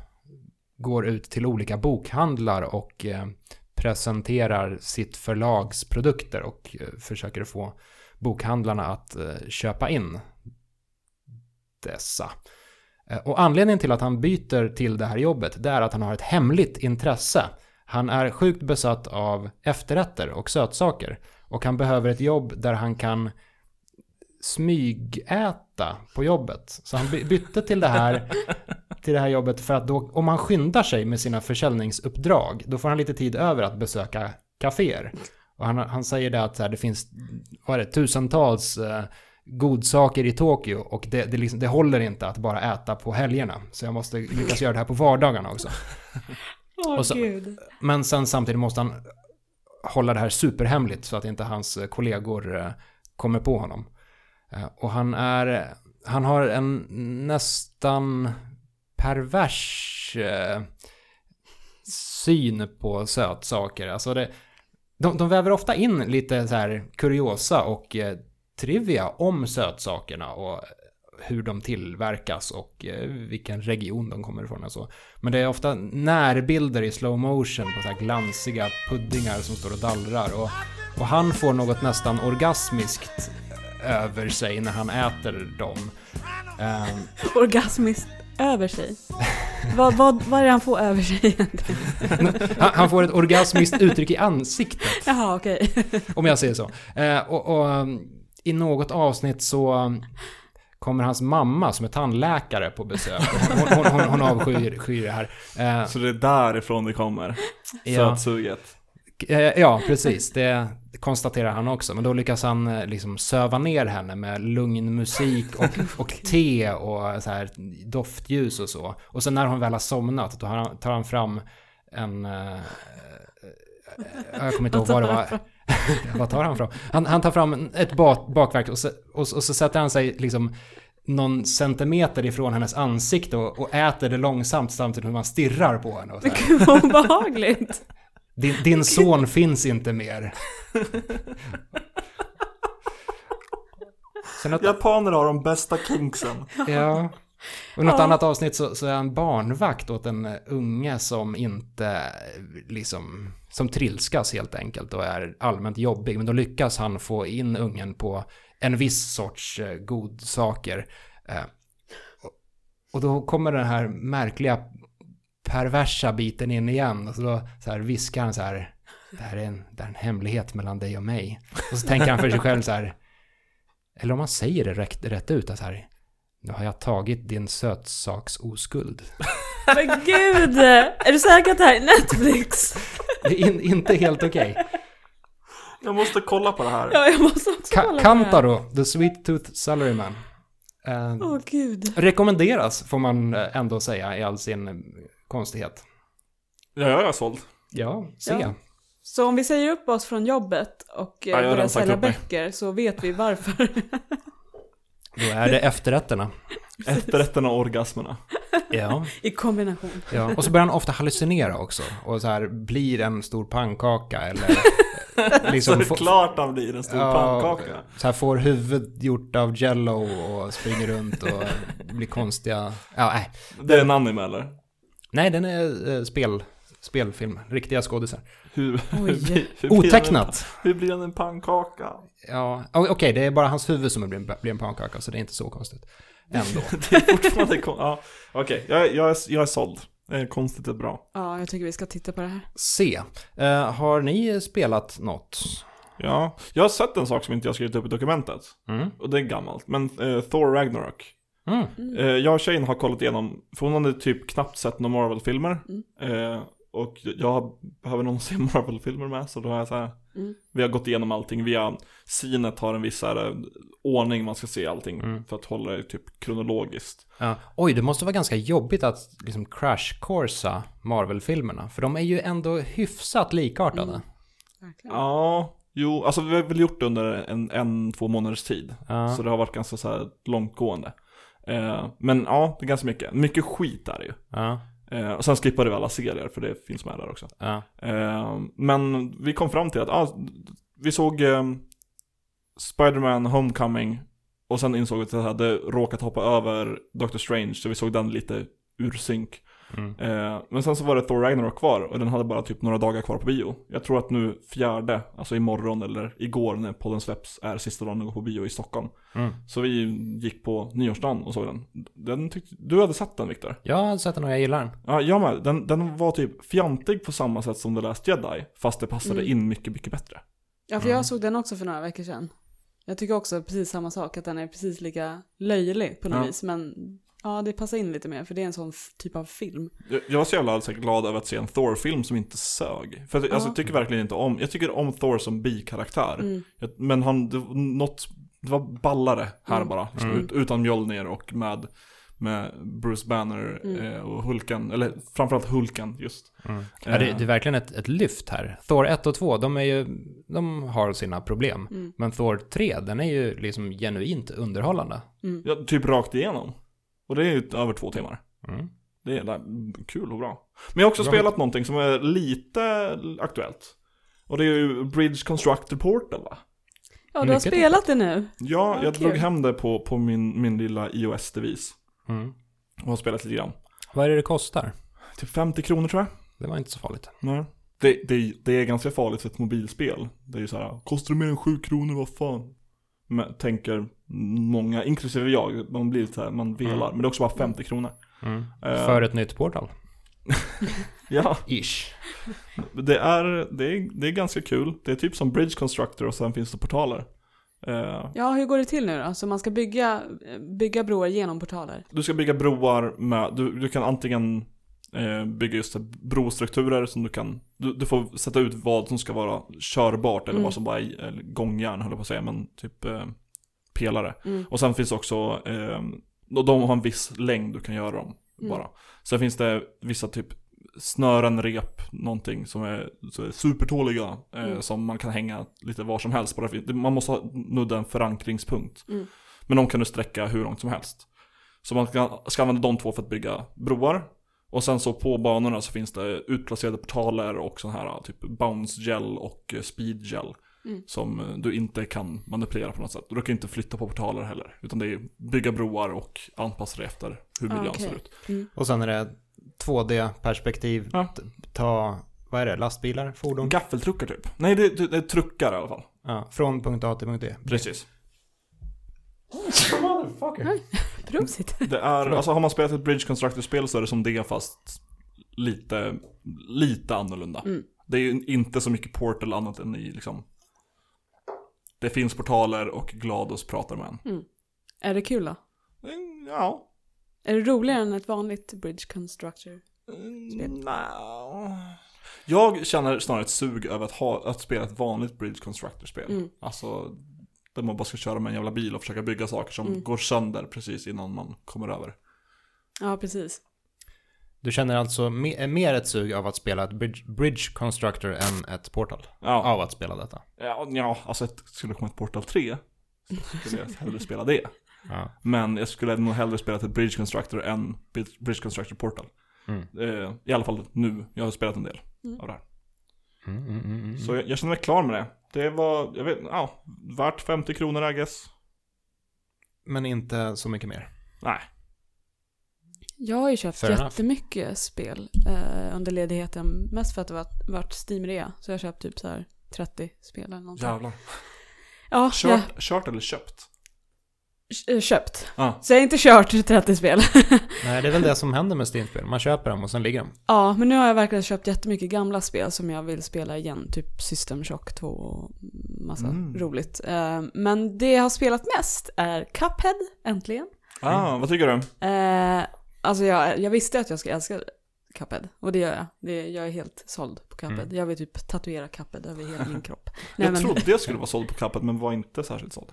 går ut till olika bokhandlar och eh, presenterar sitt förlags produkter och eh, försöker få bokhandlarna att eh, köpa in dessa. Eh, Och anledningen till att han byter till det här jobbet, det är att han har ett hemligt intresse. Han är sjukt besatt av efterrätter och sötsaker. Och han behöver ett jobb där han kan smygäta på jobbet. Så han by- bytte till det här, till det här jobbet för att då, om han skyndar sig med sina försäljningsuppdrag, då får han lite tid över att besöka kaféer. Och han, han säger det att här, det finns, vad är det, tusentals eh, godsaker i Tokyo och det, det, liksom, det håller inte att bara äta på helgerna. Så jag måste lyckas göra det här på vardagarna också. Och så-. Men sen samtidigt måste han hålla det här superhemligt så att inte hans kollegor eh, kommer på honom. Eh, och han är, han har en nästan pervers eh, syn på sötsaker. Alltså det, de, de väver ofta in lite så här kuriosa och eh, trivia om sötsakerna och eh, hur de tillverkas och eh, vilken region de kommer ifrån och så. Men det är ofta närbilder i slow motion på så här glansiga puddingar som står och dallrar och, och han får något nästan orgasmiskt över sig när han äter dem. Ehm, Orgasmiskt över sig. vad, vad, vad är det han får över sig egentligen? han, han får ett orgasmiskt uttryck i ansiktet. Jaha, okej. Om jag säger så. Eh, och, och um, i något avsnitt så um, kommer hans mamma som är tandläkare på besök. Hon, hon, hon, hon avskyr skyr det här. Eh, Så det är därifrån det kommer. ja, Sötsuget. Eh, ja, precis. Det konstaterar han också. Men då lyckas han eh, liksom söva ner henne med lugn musik och, och te och så här doftljus och så. Och sen när hon väl har somnat, då tar han fram en... Eh, jag kommer inte ihåg vad det var. vad tar han fram? Han, han tar fram ett bak, bakverk och så, och, och så sätter han sig liksom någon centimeter ifrån hennes ansikte och, och äter det långsamt samtidigt som man stirrar på henne. Och så här. Gud vad obehagligt. Din, din son finns inte mer. Att, Japaner har de bästa kinksen. ja. Och något Ja. annat avsnitt så, så är han barnvakt åt en eh, unge som inte eh, liksom, som trilskas helt enkelt och är allmänt jobbig. Men då lyckas han få in ungen på en viss sorts eh, godsaker. Eh, och då kommer den här märkliga perversa biten in igen. Och så då så här viskar han så här. det här, är en, det här är en hemlighet mellan dig och mig. Och så tänker han för sig själv så här, eller om man säger det rätt, rätt ut, att så här, nu har jag tagit din sötsaks oskuld. Men gud! Är du säker att det här är Netflix? Det är in, inte helt okej. Jag måste kolla på det här. Ja, jag måste också Ka- kolla på det här. Kantaro, The Sweet Tooth Salaryman. Eh, Åh gud. rekommenderas, får man eh, ändå säga, i all sin eh, konstighet. Ja, jag är såld. Ja, se. Ja. Så om vi säger upp oss från jobbet och eh, Ja, börjar sälja böcker så vet vi varför. Då är det efterrätterna. Efterrätterna och orgasmerna. Ja. I kombination. ja. Och så börjar han ofta hallucinera också. Och så här blir en stor pannkaka eller... eh, liksom så få- klart han blir en stor Ja, pannkaka. Så här får huvudet gjort av jello och springer runt och blir konstiga... Ja, nej. Det är en anime eller? Nej, den är eh, spel, spelfilm. Riktiga skådisar. Hur, hur, blir- hur blir han en- Otecknat. Hur blir han en pannkaka? Ja, okej, det är bara hans huvud som blir en, blir en pannkaka, så det är inte så konstigt. Ändå. Det är fortfarande kon- ja, Okej, jag, jag, är, jag är såld. Konstigt är bra. Ja, jag tycker vi ska titta på det här. C. Eh, har ni spelat något? Ja, jag har sett en sak som inte jag skrivit upp i dokumentet. Mm. Och det är gammalt. Men eh, Thor Ragnarok. Mm. Eh, jag och tjejen har kollat igenom, för hon hade typ knappt sett några Marvel-filmer. Eh, och jag behöver någon se Marvel-filmer med, så då har jag så här, Mm. Vi har gått igenom allting via, Cinet har en viss här, eh, ordning man ska se allting. Mm. För att hålla det typ kronologiskt. Ja. Oj, det måste vara ganska jobbigt att liksom crash-coursa Marvel-filmerna. För de är ju ändå hyfsat likartade. Mm. Ja, jo, alltså vi har väl gjort det under en, en två månaders tid. Ja. Så det har varit ganska så här långtgående. Eh, men ja, det är ganska mycket. Mycket skit är det ju. Ja. Eh, och sen skippade vi alla serier, för det finns med där också. Ja. Eh, men vi kom fram till att, ah, vi såg Spider-Man Homecoming och sen insåg vi att jag hade råkat hoppa över Doctor Strange, så vi såg den lite ur synk. Mm. Eh, men sen så var det Thor Ragnarok kvar och den hade bara typ några dagar kvar på bio. Jag tror att nu fjärde, alltså imorgon eller igår när podden släpps, är sista dagen den går på bio i Stockholm. Mm. Så vi gick på nyårsdagen och såg den. den tyckte, du hade sett den Viktor? Jag har sett den och jag gillar den. Ja, jag med. Den, den var typ fjantig på samma sätt som The Last Jedi, fast det passade Mm. in mycket, mycket bättre. Ja, för Mm. jag såg den också för några veckor sedan. Jag tycker också precis samma sak, att den är precis lika löjlig på något Ja. vis, men ja, det passar in lite mer, för det är en sån typ av film. Jag, jag var så jävla så här glad över att se en Thor-film som inte sög. För att, alltså, Ja. jag tycker verkligen inte om, jag tycker om Thor som bikaraktär. Mm. Jag, men han, det, var något, det var ballare här Mm. bara. Liksom, Mm. ut, utan Mjolnir och med, med Bruce Banner Mm. eh, och Hulken, eller framförallt Hulken just. Mm. Ja, det, det är verkligen ett, ett lyft här. Thor 1 och 2, de, är ju, de har sina problem. Mm. Men Thor 3, den är ju liksom genuint underhållande. Mm. Ja, typ rakt igenom. Och det är ju över två timmar. Mm. Det är där, kul och bra. Men jag har också Bra. spelat någonting som är lite aktuellt. Och det är ju Bridge Constructor Portal va? Ja, du har Mycket spelat det nu. Ja, Ja, jag kul. drog hem det på, på min, min lilla iOS-devis. Mm. Och har spelat lite grann. Vad är det det kostar? Typ 50 kronor tror jag. Det var inte så farligt. Nej. Det, det, det är ganska farligt för ett mobilspel. Det är ju så här, kostar det mer än 7 kronor, vad fan? Men, tänker många, inklusive jag, man blir lite så här, man velar. Mm. Men det är också bara 50 kronor. Mm. Eh. För ett nytt portal. Ja, Ish. det är, det, är, det är ganska kul. Det är typ som Bridge Constructor och sen finns det portaler. Eh, Ja, hur går det till nu då? Så man ska bygga, bygga broar genom portaler? Du ska bygga broar med, du, du kan antingen eh, bygga just brostrukturer som du kan, du, du får sätta ut vad som ska vara körbart eller Mm. vad som bara är gångjärn höll jag på att säga, men typ eh, pelare. Mm. Och sen finns också, eh, och de har en viss längd du kan göra dem Mm. bara. Sen finns det vissa typ snören, rep, någonting som är, är supertåliga. Eh, Mm. Som man kan hänga lite var som helst. Bara man måste ha nudda en förankringspunkt. Mm. Men de kan du sträcka hur långt som helst. Så man ska, ska använda de två för att bygga broar. Och sen så på banorna så finns det utplacerade portaler och sån här typ bounce gel och eh, speed gel. Mm. Som eh, du inte kan manipulera på något sätt. Du kan inte flytta på portaler heller. Utan det är bygga broar och anpassa det efter hur Ah, miljön okej. ser ut. Mm. Och sen är det 2D-perspektiv. Ja. Ta, vad är det, lastbilar, fordon? Gaffeltruckar typ. Nej, det, det, det är truckar i alla fall. Ja, från punkt A till punkt D. Precis. Motherfucker. Prosit. Det är, alltså har man spelat ett Bridge Constructor-spel så är det som det fast lite, lite annorlunda. Mm. Det är ju inte så mycket Portal annat än i liksom Det finns portaler och GLaDOS pratar med en. Är det kul då? Mm, Ja. Är det roligare än ett vanligt Bridge Constructor? Mm, nja. Jag känner snarare ett sug över att, ha, att spela ett vanligt Bridge Constructor-spel. Mm. Alltså, där man bara ska köra med en jävla bil och försöka bygga saker som Mm. går sönder precis innan man kommer över. Ja, precis. Du känner alltså me- mer ett sug av att spela ett bridge, bridge constructor än ett portal? Ja, Av att spela detta? ja, ja alltså ett, skulle det komma ett Portal 3 så skulle jag hellre spela det. Ja. Men jag skulle nog hellre spela ett Bridge Constructor än Bridge Bridge Constructor Portal. Mm. Eh, I alla fall nu, jag har spelat en del Mm. av det här. Mm, mm, mm. Så jag, jag känner mig klar med det. Det var, jag vet, ja, värt 50 kronor I guess. Men inte så mycket mer. Nej. Jag har ju köpt Fair enough. jättemycket spel eh, under ledigheten. Mest för att det varit, varit Steam-rea. Så jag har köpt typ så här 30 spel eller någonting. Jävlar. Ja, Kört, kört eller köpt? Eh, köpt. Ja. Så jag har inte kört 30 spel. Nej, det är väl det som händer med Steam-spel. Man köper dem och sen ligger de. ja, men nu har jag verkligen köpt jättemycket gamla spel som jag vill spela igen. Typ System Shock 2 och massa Mm. roligt. Eh, men det jag har spelat mest är Cuphead, äntligen. Ah, vad tycker du? Eh, alltså jag, jag visste att jag skulle älska Cuphead. Och det gör jag. Det, jag är helt såld på Cuphead. Mm. Jag vill typ tatuera Cuphead över hela min kropp. jag trodde jag skulle vara såld på kappet men var inte särskilt såld.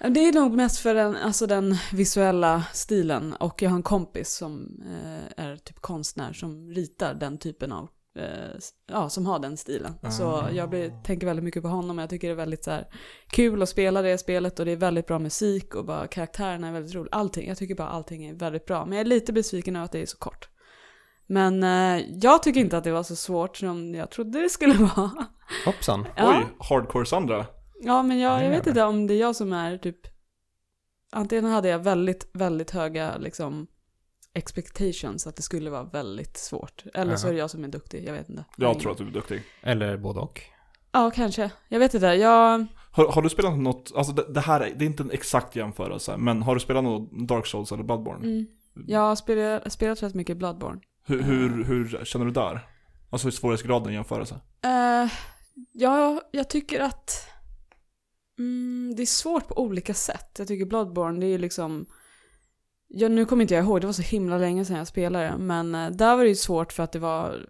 Det är nog mest för den, alltså den visuella stilen. Och jag har en kompis som eh, är typ konstnär som ritar den typen av eh, Ja, som har den stilen. Så Ah. jag blir, tänker väldigt mycket på honom. Jag tycker det är väldigt så här, kul att spela det spelet och det är väldigt bra musik och bara karaktärerna är väldigt roliga. Allting, jag tycker bara allting är väldigt bra. Men jag är lite besviken över att det är så kort. Men eh, jag tycker inte att det var så svårt som jag trodde det skulle vara. Hoppsan. Ja. Oj, hardcore Sandra. Ja, men jag, jag vet inte om det är jag som är typ... Antingen hade jag väldigt, väldigt höga liksom expectations att det skulle vara väldigt svårt. Eller så är det jag som är duktig, jag vet inte. Jag tror att du är duktig. Eller både och. Ja, kanske. Jag vet inte. Jag... Har, har du spelat något, alltså det, det här är, det är inte en exakt jämförelse, men har du spelat något Dark Souls eller Bloodborne? Mm, jag har spelat, spelat rätt mycket Bloodborne. Hur, hur, hur känner du där? Alltså i svårighetsgraden i jämförelse? Uh, ja, jag tycker att... Mm, det är svårt på olika sätt. Jag tycker Bloodborne, det är ju liksom... Ja, nu kommer inte jag ihåg, det var så himla länge sedan jag spelade. Men eh, där var det ju svårt för att det var...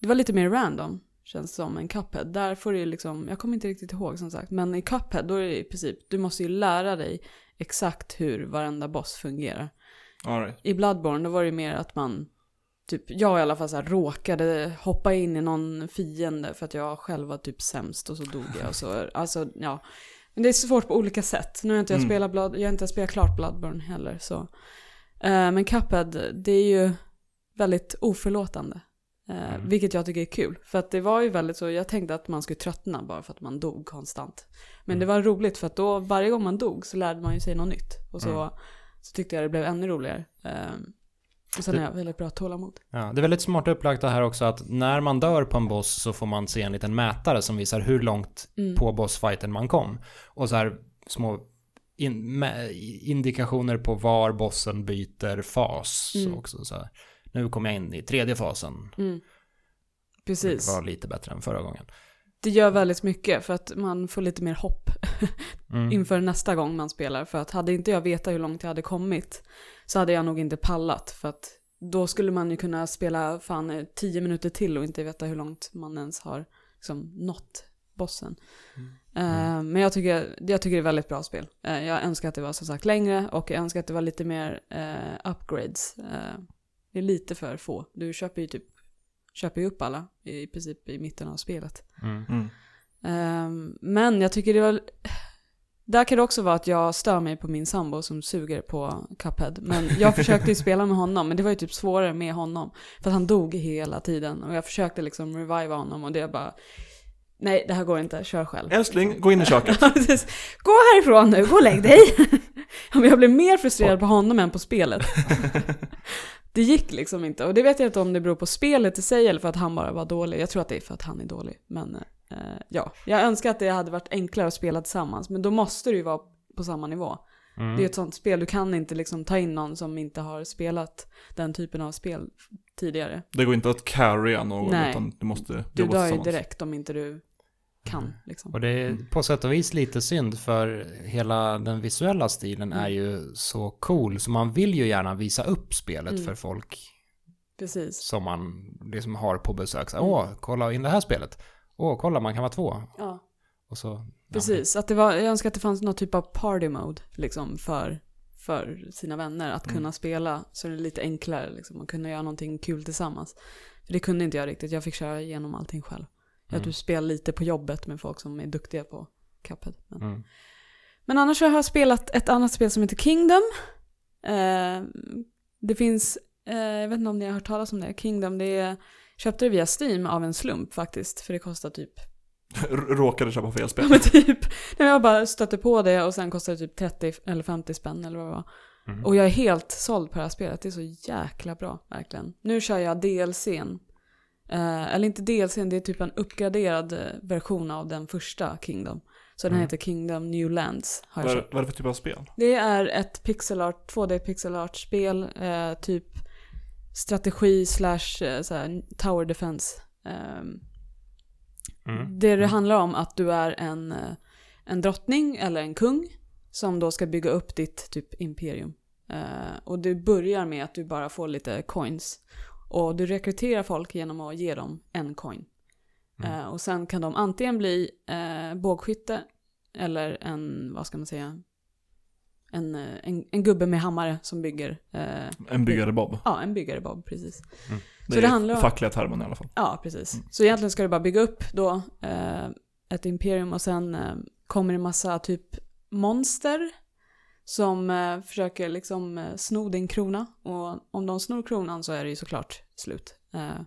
Det var lite mer random, känns det som, än Cuphead. Där får du liksom, jag kommer inte riktigt ihåg som sagt. Men i Cuphead, då är det i princip, du måste ju lära dig exakt hur varenda boss fungerar. Right. I Bloodborne då var det ju mer att man, typ jag i alla fall så här, råkade hoppa in i någon fiende för att jag själv var typ sämst och så dog jag och så, alltså ja. Men det är svårt på olika sätt. Nu har inte jag Mm. spelat Blood, jag har inte spelat klart Bloodborne heller så. Eh, men Cuphead, det är ju väldigt oförlåtande. Eh, Mm. Vilket jag tycker är kul. För att det var ju väldigt så, jag tänkte att man skulle tröttna bara för att man dog konstant. Men det var roligt för att då, varje gång man dog så lärde man ju sig något nytt. Och så, Mm. så tyckte jag det blev ännu roligare. Ehm, och sen Det- har jag väldigt bra tålamod. Ja, det är väldigt smart upplagt det här också att när man dör på en boss så får man se en liten mätare som visar hur långt Mm. på bossfighten man kom. Och så här små in, indikationer på var bossen byter fas Mm. också. Så här. Nu kom jag in i tredje fasen. Mm. Det Precis. var lite bättre än förra gången. Det gör väldigt mycket för att man får lite mer hopp Mm. inför nästa gång man spelar. För att hade inte jag vetat hur långt jag hade kommit så hade jag nog inte pallat. För att då skulle man ju kunna spela fan eh, tio minuter till och inte veta hur långt man ens har liksom, nått bossen. Eh, men jag tycker, jag tycker det är väldigt bra spel. Eh, jag önskar att det var som sagt längre och jag önskar att det var lite mer eh, upgrades. Det är lite för få. Du köper ju typ köper ju upp alla i princip i mitten av spelet. Mm. Mm. Ehm, men jag tycker det var... Där kan det också vara att jag stör mig på min sambo som suger på Cuphead. Men jag försökte ju spela med honom, men det var ju typ svårare med honom. För att han dog hela tiden och jag försökte liksom reviva honom och det bara... Nej, det här går inte, kör själv. Älskling, gå in i köket. Gå härifrån nu, gå och lägg dig. Jag blev mer frustrerad på honom än på spelet. Det gick liksom inte. Och det vet jag inte om det beror på spelet i sig eller för att han bara var dålig. Jag tror att det är för att han är dålig. Men eh, ja, jag önskar att det hade varit enklare att spela tillsammans. Men då måste det ju vara på samma nivå. Mm. Det är ett sånt spel, du kan inte liksom ta in någon som inte har spelat den typen av spel tidigare. Det går inte att carrya någon Nej. utan du måste Du jobba dör ju tillsammans. direkt om inte du kan. Mm. Liksom. Och det är på sätt och vis lite synd för hela den visuella stilen är ju så cool så man vill ju gärna visa upp spelet Mm. för folk Precis. som man liksom har på besök. Så, Mm. Åh, kolla in det här spelet. Åh, kolla man kan vara två. Ja, Och så, precis. Att det var, jag önskar att det fanns någon typ av party mode liksom, för, för sina vänner. Att Mm. kunna spela så är det lite enklare liksom, och kunna göra någonting kul tillsammans. För det kunde inte jag riktigt, jag fick köra igenom allting själv. Mm. du spelar lite på jobbet med folk som är duktiga på Cuphead. Men, Ja. Mm. men annars har jag spelat ett annat spel som heter Kingdom. Eh, det finns, eh, jag vet inte om ni har hört talas om det, Kingdom, det är, köpte det via Steam av en slump faktiskt. För det kostar typ Råkade köpa fel Ja spel. men typ, nej, jag bara stötte på det och sen kostade det typ 30 eller 50 spänn eller vad det var. Mm. Och jag är helt såld på det här spelet, det är så jäkla bra verkligen. Nu kör jag DLCn. Eh, eller inte DLCn, det är typ en uppgraderad eh, version av den första Kingdom. Så den Mm. heter Kingdom New Lands. Vad är, vad är det för typ av spel? Det är ett pixel art, 2D pixel art spel, eh, typ strategi slash eh, här, tower defense. Ehm, Mm. det det handlar om att du är en, en drottning eller en kung som då ska bygga upp ditt typ imperium. Eh, och du börjar med att du bara får lite coins. Och du rekryterar folk genom att ge dem en coin. Mm. Eh, och sen kan de antingen bli eh, bågskytte eller en, vad ska man säga, en, eh, en, en gubbe med hammare som bygger. Eh, En byggare Bob. ja, en byggare Bob, precis. Det Så är det handlar om- fackliga termen i alla fall. Ja, precis. Mm. Så egentligen ska du bara bygga upp då eh, ett imperium och sen eh, kommer det massa typ monster som eh, försöker liksom eh, sno din krona. Och om de snor kronan så är det ju såklart slut. Eh,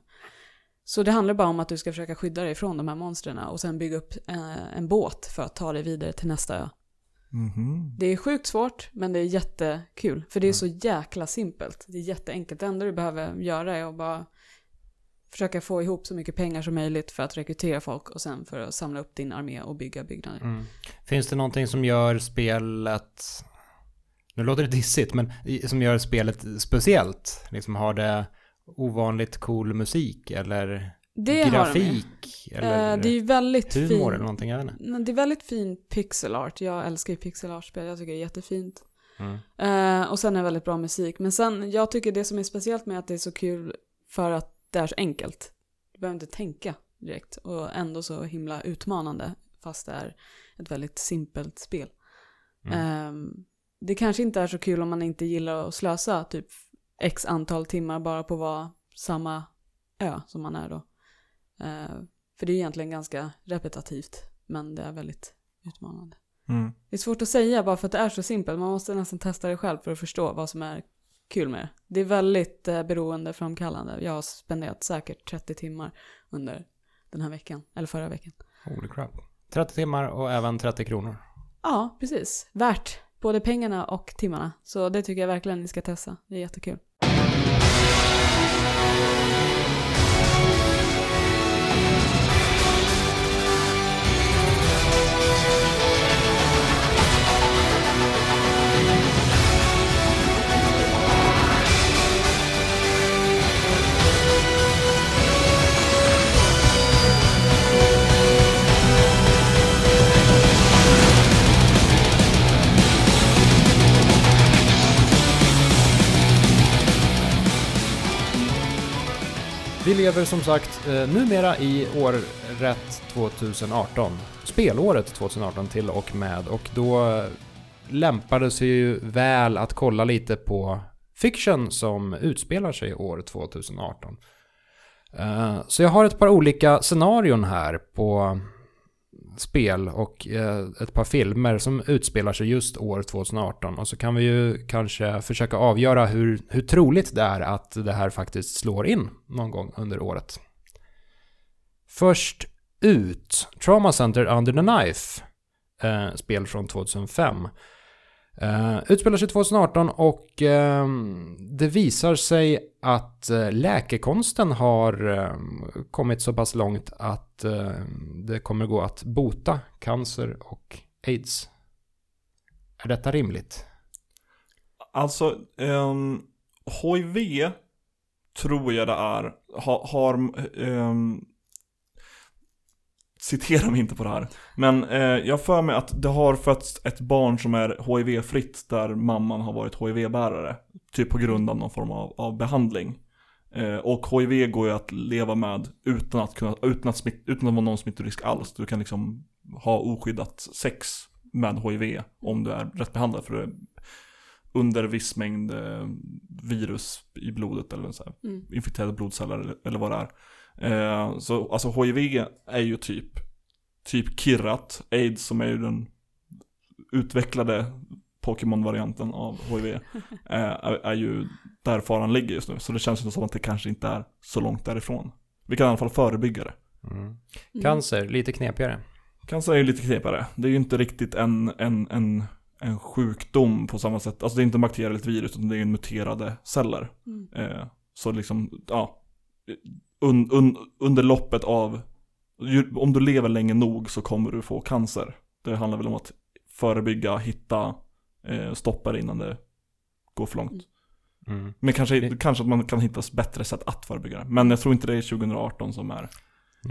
så det handlar bara om att du ska försöka skydda dig från de här monstren och sen bygga upp eh, en båt för att ta dig vidare till nästa ö. Mhm. Det är sjukt svårt, men det är jättekul. För det är så jäkla simpelt. Det är jätteenkelt. Det enda du behöver göra är att bara försöka få ihop så mycket pengar som möjligt för att rekrytera folk och sen för att samla upp din armé och bygga byggnader. Mm. Finns det någonting som gör spelet, nu låter det dissigt, men som gör spelet speciellt? Liksom har det ovanligt cool musik eller Det har de grafik? Eller Eh, det är ju väldigt humor fin... eller någonting, jag vet inte. Det är väldigt fin pixel art. Jag älskar ju pixel art-spel. Jag tycker det är jättefint. Mm. Eh, och sen är det väldigt bra musik. Men sen, jag tycker det som är speciellt med att det är så kul för att det är så enkelt. Du behöver inte tänka direkt. Och ändå så himla utmanande. Fast det är ett väldigt simpelt spel. Mm. Ehm, det kanske inte är så kul om man inte gillar att slösa typ x antal timmar bara på att vara samma ö som man är då. Eh, för det är egentligen ganska repetitivt. Men det är väldigt utmanande. Mm. Det är svårt att säga bara för att det är så simpelt. Man måste nästan testa det själv för att förstå vad som är kul med det. Det är väldigt eh, beroendeframkallande. Jag har spenderat säkert 30 timmar under den här veckan. Eller förra veckan. Holy crap. 30 timmar och även 30 kronor. Ja, precis. Värt både pengarna och timmarna. Så det tycker jag verkligen ni ska testa. Det är jättekul. Vi lever som sagt eh, numera i året 2018. Spelåret 2018 till och med. Och då lämpar lämpade sig ju väl att kolla lite på fiction som utspelar sig år 2018. Eh, så jag har ett par olika scenarion här på spel och eh, ett par filmer som utspelar sig just år 2018. Och så kan vi ju kanske försöka avgöra hur, hur troligt det är att det här faktiskt slår in någon gång under året. Först ut, Trauma Center Under the Knife, eh, spel från 2005. Uh, utspelar sig 2018 och uh, det visar sig att uh, läkekonsten har uh, kommit så pass långt att ehm, det kommer gå att bota cancer och aids. Är detta rimligt? Alltså, um, HIV tror jag det är, ha, har, um, citera mig inte på det här. Men eh, jag för mig att det har fötts ett barn som är HIV-fritt där mamman har varit HIV-bärare. Typ på grund av någon form av, av behandling. Eh, och HIV går ju att leva med utan att, kunna, utan, att smitt, utan att vara någon smittorisk alls. Du kan liksom ha oskyddat sex med HIV om du är rätt behandlad för det under viss mängd eh, virus i blodet eller så här, Mm. infekterade blodceller eller, eller vad det är. Eh, så alltså HIV är ju typ, typ Kirrat, AIDS som är ju den utvecklade Pokémon-varianten av HIV, eh, är, är ju där faran ligger just nu. Så det känns ju som att det kanske inte är så långt därifrån. Vi kan i alla fall förebygga det. Mm. Mm. Cancer, lite knepigare. Cancer är ju lite knepigare. Det är ju inte riktigt en, en, en, en sjukdom på samma sätt. Alltså det är inte en bakterie eller ett virus, utan det är ju muterade celler. Mm. Eh, så liksom, ja. Un, un, under loppet av, om du lever länge nog så kommer du få cancer. Det handlar väl om att förebygga, hitta, eh, stoppa det innan det går för långt. Mm. Men kanske, Det- kanske att man kan hitta bättre sätt att förebygga det. Men jag tror inte det är 2018 som är det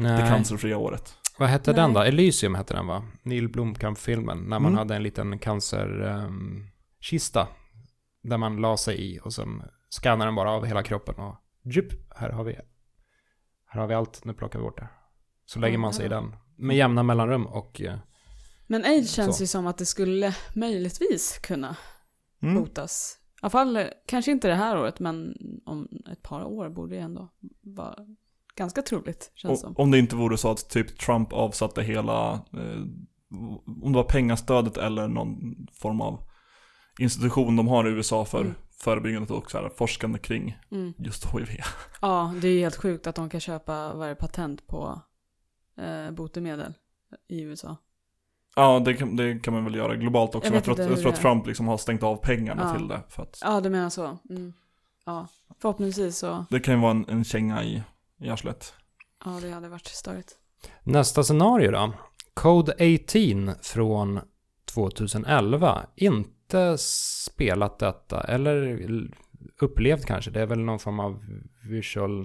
Nej. cancerfria året. Vad hette Nej. den då? Elysium hette den va? Neil Blomkamp-filmen. När man Mm. hade en liten cancerkista. där man la sig i och sen skannade den bara av hela kroppen och djup, här har vi här har vi allt, nu plockar vi bort det. Så lägger man sig i den med jämna mellanrum och eh, Men aids känns Så. ju som att det skulle möjligtvis kunna Mm. botas. I alla fall, eh, kanske inte det här året, men om ett par år borde det ändå vara ganska troligt, känns som. Och, om det inte vore så att typ Trump avsatte hela, eh, om det var pengastödet eller någon form av institution de har i USA för Mm. Förebyggandet och så här, forskande kring Mm. just HIV. Ja, det är helt sjukt att de kan köpa varje patent på eh, botemedel i USA. Ja, det kan, det kan man väl göra globalt också. Jag Jag, tror, att, jag tror att. Trump liksom har stängt av pengarna Ja. till det. För att Ja, du menar så. Mm. Ja, förhoppningsvis så. det kan ju vara en, en känga i, i arslet. Ja, det hade varit störigt. Nästa scenario då. Code 18 från 2011. Inte spelat detta, eller upplevt kanske. Det är väl någon form av visual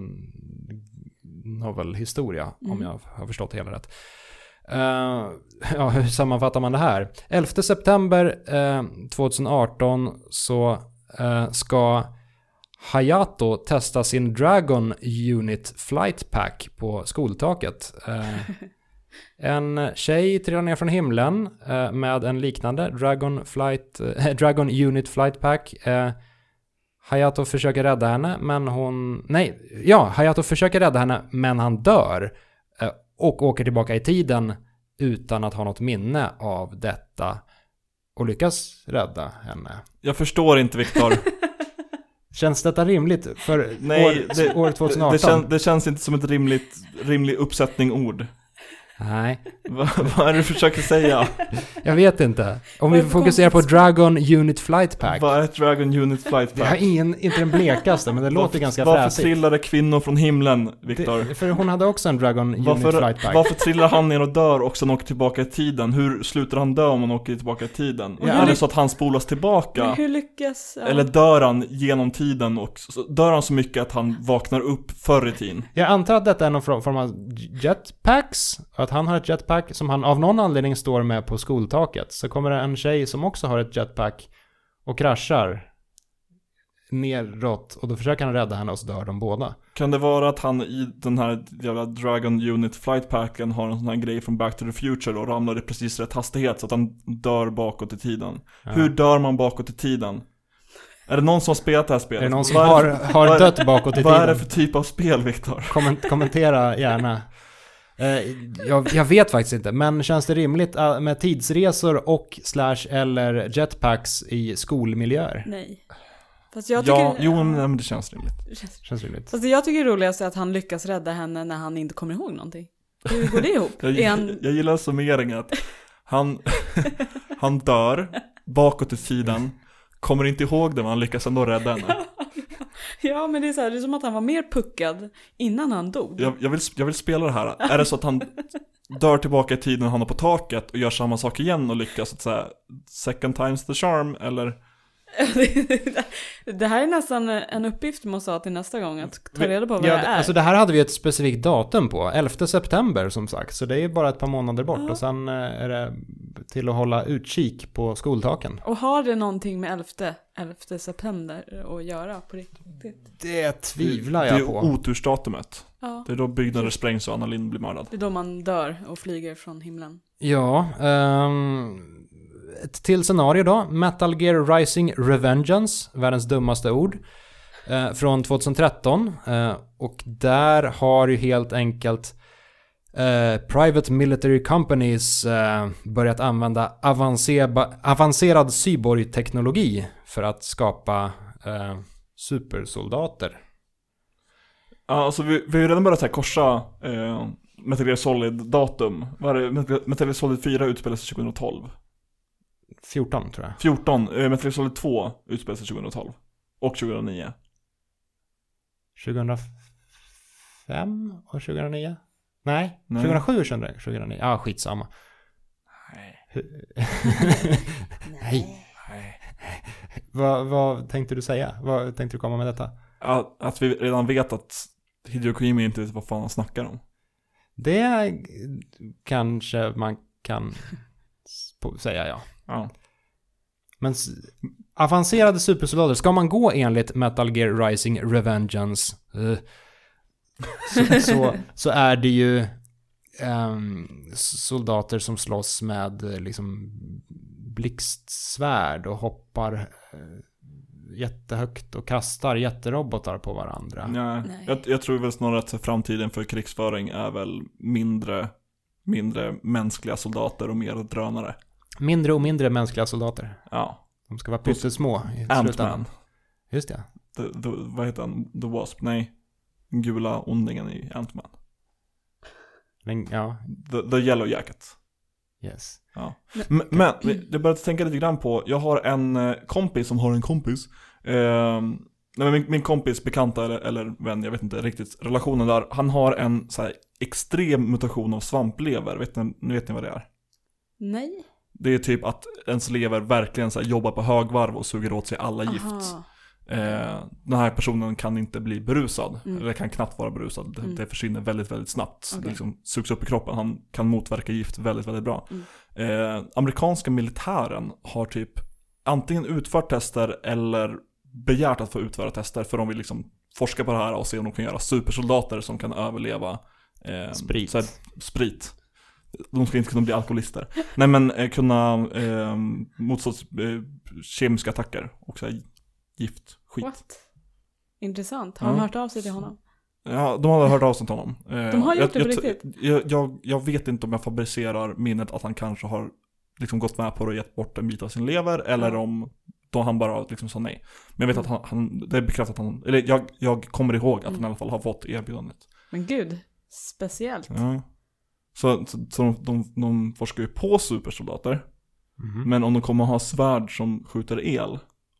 novel-historia, om Mm. jag har förstått det hela rätt. Eh, ja, hur sammanfattar man det här? 11 september eh, 2018 så eh, ska Hayato testa sin Dragon Unit Flight Pack på skoltaket. En tjej trillar ner från himlen eh, med en liknande Dragon, Flight, eh, Dragon Unit Flight Pack. Eh, Hayato försöker rädda henne, men hon... Nej, ja, Hayato försöker rädda henne, men han dör. Eh, och åker tillbaka i tiden utan att ha något minne av detta. Och lyckas rädda henne. Jag förstår inte Viktor. Känns detta rimligt för Nej, år, det- år 2018? det, kän, det känns inte som ett rimligt, rimlig uppsättning ord. Nej, Va, vad är det du försöker säga? jag vet inte. Om vi det fokuserar på? Dragon Unit Flight Pack. Vad är ett Dragon Unit Flight Jag har Pack? ingen, inte den blekaste, men det låter Varför- ganska Varför fräsigt. trillade kvinnor från himlen, Viktor? Det, för hon hade också en Dragon Unit Varför, Flight Pack. varför trillar han ner och dör också när han åker tillbaka i tiden? Hur slutar han dö om han åker tillbaka i tiden? Och är det så att han spolas tillbaka? Men hur lyckas... Ja. Eller dör han genom tiden och dör han så mycket att han vaknar upp förr i tiden? Jag antar att detta är någon form av jetpacks. Att han har ett jetpack som han av någon anledning står med på skoltaket. Så kommer det en tjej som också har ett jetpack och kraschar neråt. Och då försöker han rädda henne och så dör de båda. Kan det vara att han i den här jävla Dragon Unit Flight Packen har en sån här grej från Back to the Future och ramlar i precis rätt hastighet så att han dör bakåt i tiden? Ja. Hur dör man bakåt i tiden? Är det någon som har spelat det här spelet? Är det någon som har, har dött bakåt i Vad är det tiden? för typ av spel, Viktor? Komment, kommentera gärna. Eh, jag, jag vet faktiskt inte, men känns det rimligt eh, med tidsresor och slash eller jetpacks i skolmiljöer? Nej. Fast jag tycker... Ja, jo men, nej, men det känns rimligt. Känns rimligt. Fast det jag tycker är roligast är att han lyckas rädda henne när han inte kommer ihåg någonting. Hur går det ihop? Jag, han... jag gillar summeringen att han, han dör bakåt i tiden, kommer inte ihåg det men han lyckas ändå rädda henne. Ja, men det är så här, det är som att han var mer puckad innan han dog. Jag, jag, vill, jag vill spela det här. Är det så att han dör tillbaka i tiden och hamnar på taket och gör samma sak igen och lyckas att säga second times the charm eller? det här är nästan en uppgift du måste ha till nästa gång, att ta reda på vad Ja, det är. alltså det här hade vi ett specifikt datum på, 11 september som sagt. Så det är bara ett par månader bort Ja. och sen eh, är det till att hålla utkik på skoltaken. Och har det någonting med 11, 11 september att göra på riktigt? Det tvivlar Det jag är på. otursdatumet. Ja. Det är då byggnader sprängs och Anna Lindh blir mördad. Det är då man dör och flyger från himlen. Ja, ehm, ett till scenario då. Metal Gear Rising Revengeance, världens dummaste ord. Eh, från 2013. Eh, och där har ju helt enkelt eh, Private Military Companies eh, börjat använda avancerad cyborg-teknologi för att skapa eh, supersoldater. Ja, alltså vi, vi har ju redan börjat så här korsa eh, Metal Gear Solid-datum. Vad är det? Metal Metal Gear Solid 4 utspelar sig 2012. 14 tror jag. 14, eh, Metal Gear Solid 2 utspelar sig 2012. Och 2009. 2005 och 2009? Nej, Nej. 2007 och 2009. Ja, ah, skitsamma. Nej. Nej. Vad, vad tänkte du säga? Vad tänkte du komma med detta? Att, att vi redan vet att Hideo Kojima inte vet vad fan han snackar om. Det kanske man kan säga ja. Ja. Men avancerade supersoldater, ska man gå enligt Metal Gear Rising Revengeance eh, så, så, så är det ju ehm, soldater som slåss med eh, liksom blixtsvärd och hoppar eh, jättehögt och kastar jätterobotar på varandra. Nej. Nej. Jag, jag tror väl snarare att framtiden för krigsföring är väl mindre, mindre mänskliga soldater och mer drönare. Mindre och mindre mänskliga soldater. Ja. De ska vara pyttesmå i slutändan. Just det. The, the, vad heter han? The Wasp? Nej. Den gula ondingen i Ant-Man. Den, ja, The, the Yellow Jacket. yes. Ja. Men, men jag började tänka lite grann på, jag har en eh, kompis som har en kompis. Eh, nej, min, min kompis, bekanta eller, eller vän, jag vet inte riktigt relationen där. Han har en så här, extrem mutation av svamplever. Vet ni, nu vet ni vad det är? Nej. Det är typ att ens lever verkligen så här, jobbar på högvarv och suger åt sig alla gift. Eh, den här personen kan inte bli berusad, Mm. eller kan knappt vara berusad. Det, Mm. det försvinner väldigt, väldigt snabbt. Okej. Det liksom sugs upp i kroppen. Han kan motverka gift väldigt, väldigt bra. Mm. Eh, amerikanska militären har typ antingen utfört tester eller begärt att få utföra tester för de vill liksom forska på det här och se om de kan göra supersoldater som kan överleva eh, Sprit. Så här, sprit. De ska inte kunna bli alkoholister. Nej men eh, kunna eh, motstå eh, kemiska attacker och så här, gift, skit. What? Intressant. Har Ja. de hört av sig till honom? Ja, de har hört av sig till honom. Eh, De har gjort jag, det på jag, riktigt? Jag, jag, jag vet inte om jag fabricerar minnet att han kanske har liksom gått med på det och gett bort en bit av sin lever eller om då han bara liksom sa nej. Men jag vet att han, han det är bekräftat att han, eller jag, jag kommer ihåg att han Mm. i alla fall har fått erbjudandet. Men gud, speciellt. Ja. Så, så, så de, de, de forskar ju på supersoldater. Mhm. Men om de kommer ha svärd som skjuter el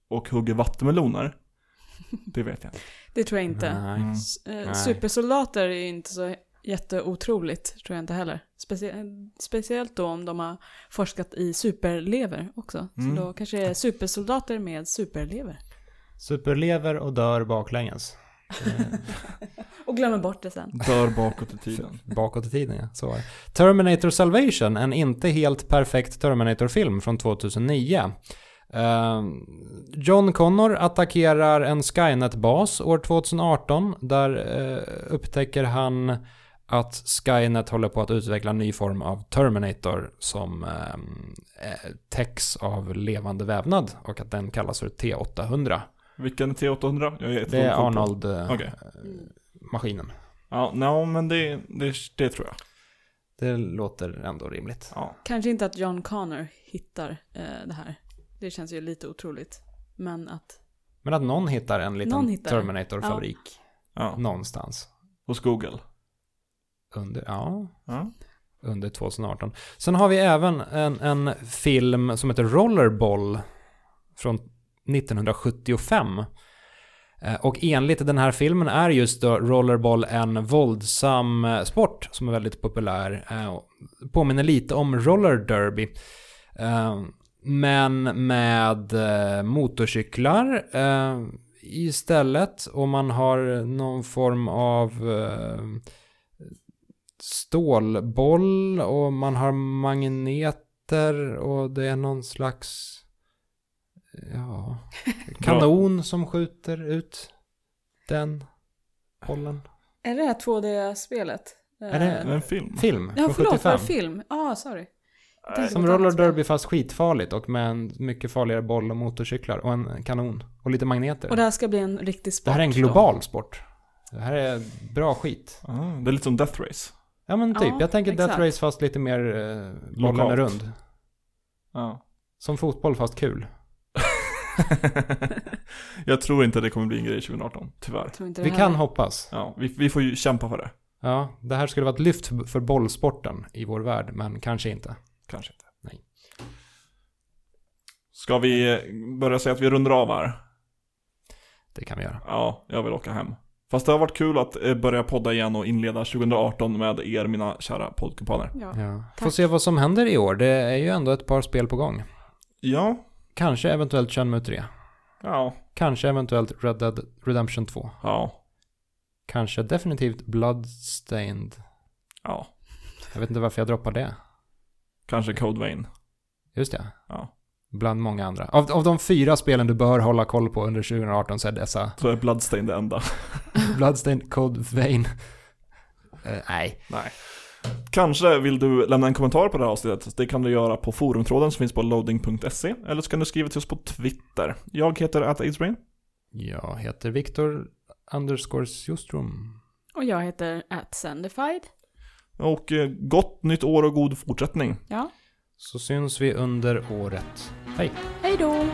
och hugger vattenmeloner, det vet jag inte. Det tror jag inte. Nej. Mm. Eh, Nej. Supersoldater är ju inte så jätteotroligt, tror jag inte heller. Specie- speciellt då om de har forskat i superlever också. Mm. Så då kanske det är supersoldater med superlever. Superlever och dör baklänges. Eh, Och glömmer bort det sen. Dör bakåt i tiden. Bakåt i tiden ja, så var det. Terminator Salvation, en inte helt perfekt Terminator-film från 2009. Eh, John Connor attackerar en Skynet-bas år 2018. Där eh, upptäcker han att Skynet håller på att utveckla en ny form av Terminator som eh, eh, täcks av levande vävnad och att den kallas för T800. Vilken är T800? Jag är Det är jättedålig koll Okej. Ja, no, men det, det, det tror jag. Det låter ändå rimligt. Ja. Kanske inte att John Connor hittar eh, det här. Det känns ju lite otroligt. Men att, Men att någon hittar en liten hittar. Terminator-fabrik ja. någonstans. Hos Google. Under, ja, Ja. under 2018. Sen har vi även en, en film som heter Rollerball från 1975. Eh, och enligt den här filmen är just då rollerball en våldsam eh, sport som är väldigt populär. Eh, påminner lite om roller derby. Men med motorcyklar istället. Och man har någon form av stålboll och man har magneter och det är någon slags ja, kanon som skjuter ut den bollen. Är det det här 2D-spelet? Är det- det en film? Film Ja, förlåt, var 75. det film? Ja, ah, sorry. Som roller derby fast skitfarligt och med en mycket farligare boll och motorcyklar och en kanon. Och lite magneter. Och det här ska bli en riktig sport Det här är en då. global sport. Det här är bra skit. Ah, det är lite som Death Race. Ja men typ, Ja, jag tänker Death exakt. Race fast lite mer eh, bollen är rund. Ja. Som fotboll fast kul. jag tror inte det kommer bli en grej 2018, tyvärr. Jag tror inte det Vi heller. kan hoppas. Ja, vi, vi får ju kämpa för det. Ja, det här skulle vara ett lyft för- bollsporten i vår värld, men kanske inte. Kanske inte. Nej. Ska vi eh, börja säga att vi rundar av här? Det kan vi göra. Ja, jag vill åka hem. Fast det har varit kul att eh, börja podda igen och inleda 2018 med er, mina kära poddkumpaner. Ja. Ja. Får se vad som händer i år. Det är ju ändå ett par spel på gång. Ja, Kanske eventuellt Shenmue 3. ja, Kanske eventuellt Red Dead Redemption 2. ja, Kanske definitivt Bloodstained. ja. Jag vet inte varför jag droppar det. Kanske Code Vein. Just det. Ja. Bland många andra. Av, av de fyra spelen du bör hålla koll på under 2018 så är dessa Så är Bloodstain det enda. Bloodstained, Code Vein. Eh, nej. Nej. Kanske vill du lämna en kommentar på det här avsnittet. Det kan du göra på forumtråden som finns på loading.se. Eller så kan du skriva till oss på Twitter. Jag heter AtAidesBrain. Jag heter Viktor underscore Sjostrom. Och jag heter atsendified. Och eh, gott nytt år och god fortsättning. Ja. Så syns vi under året. Hej. Hej då!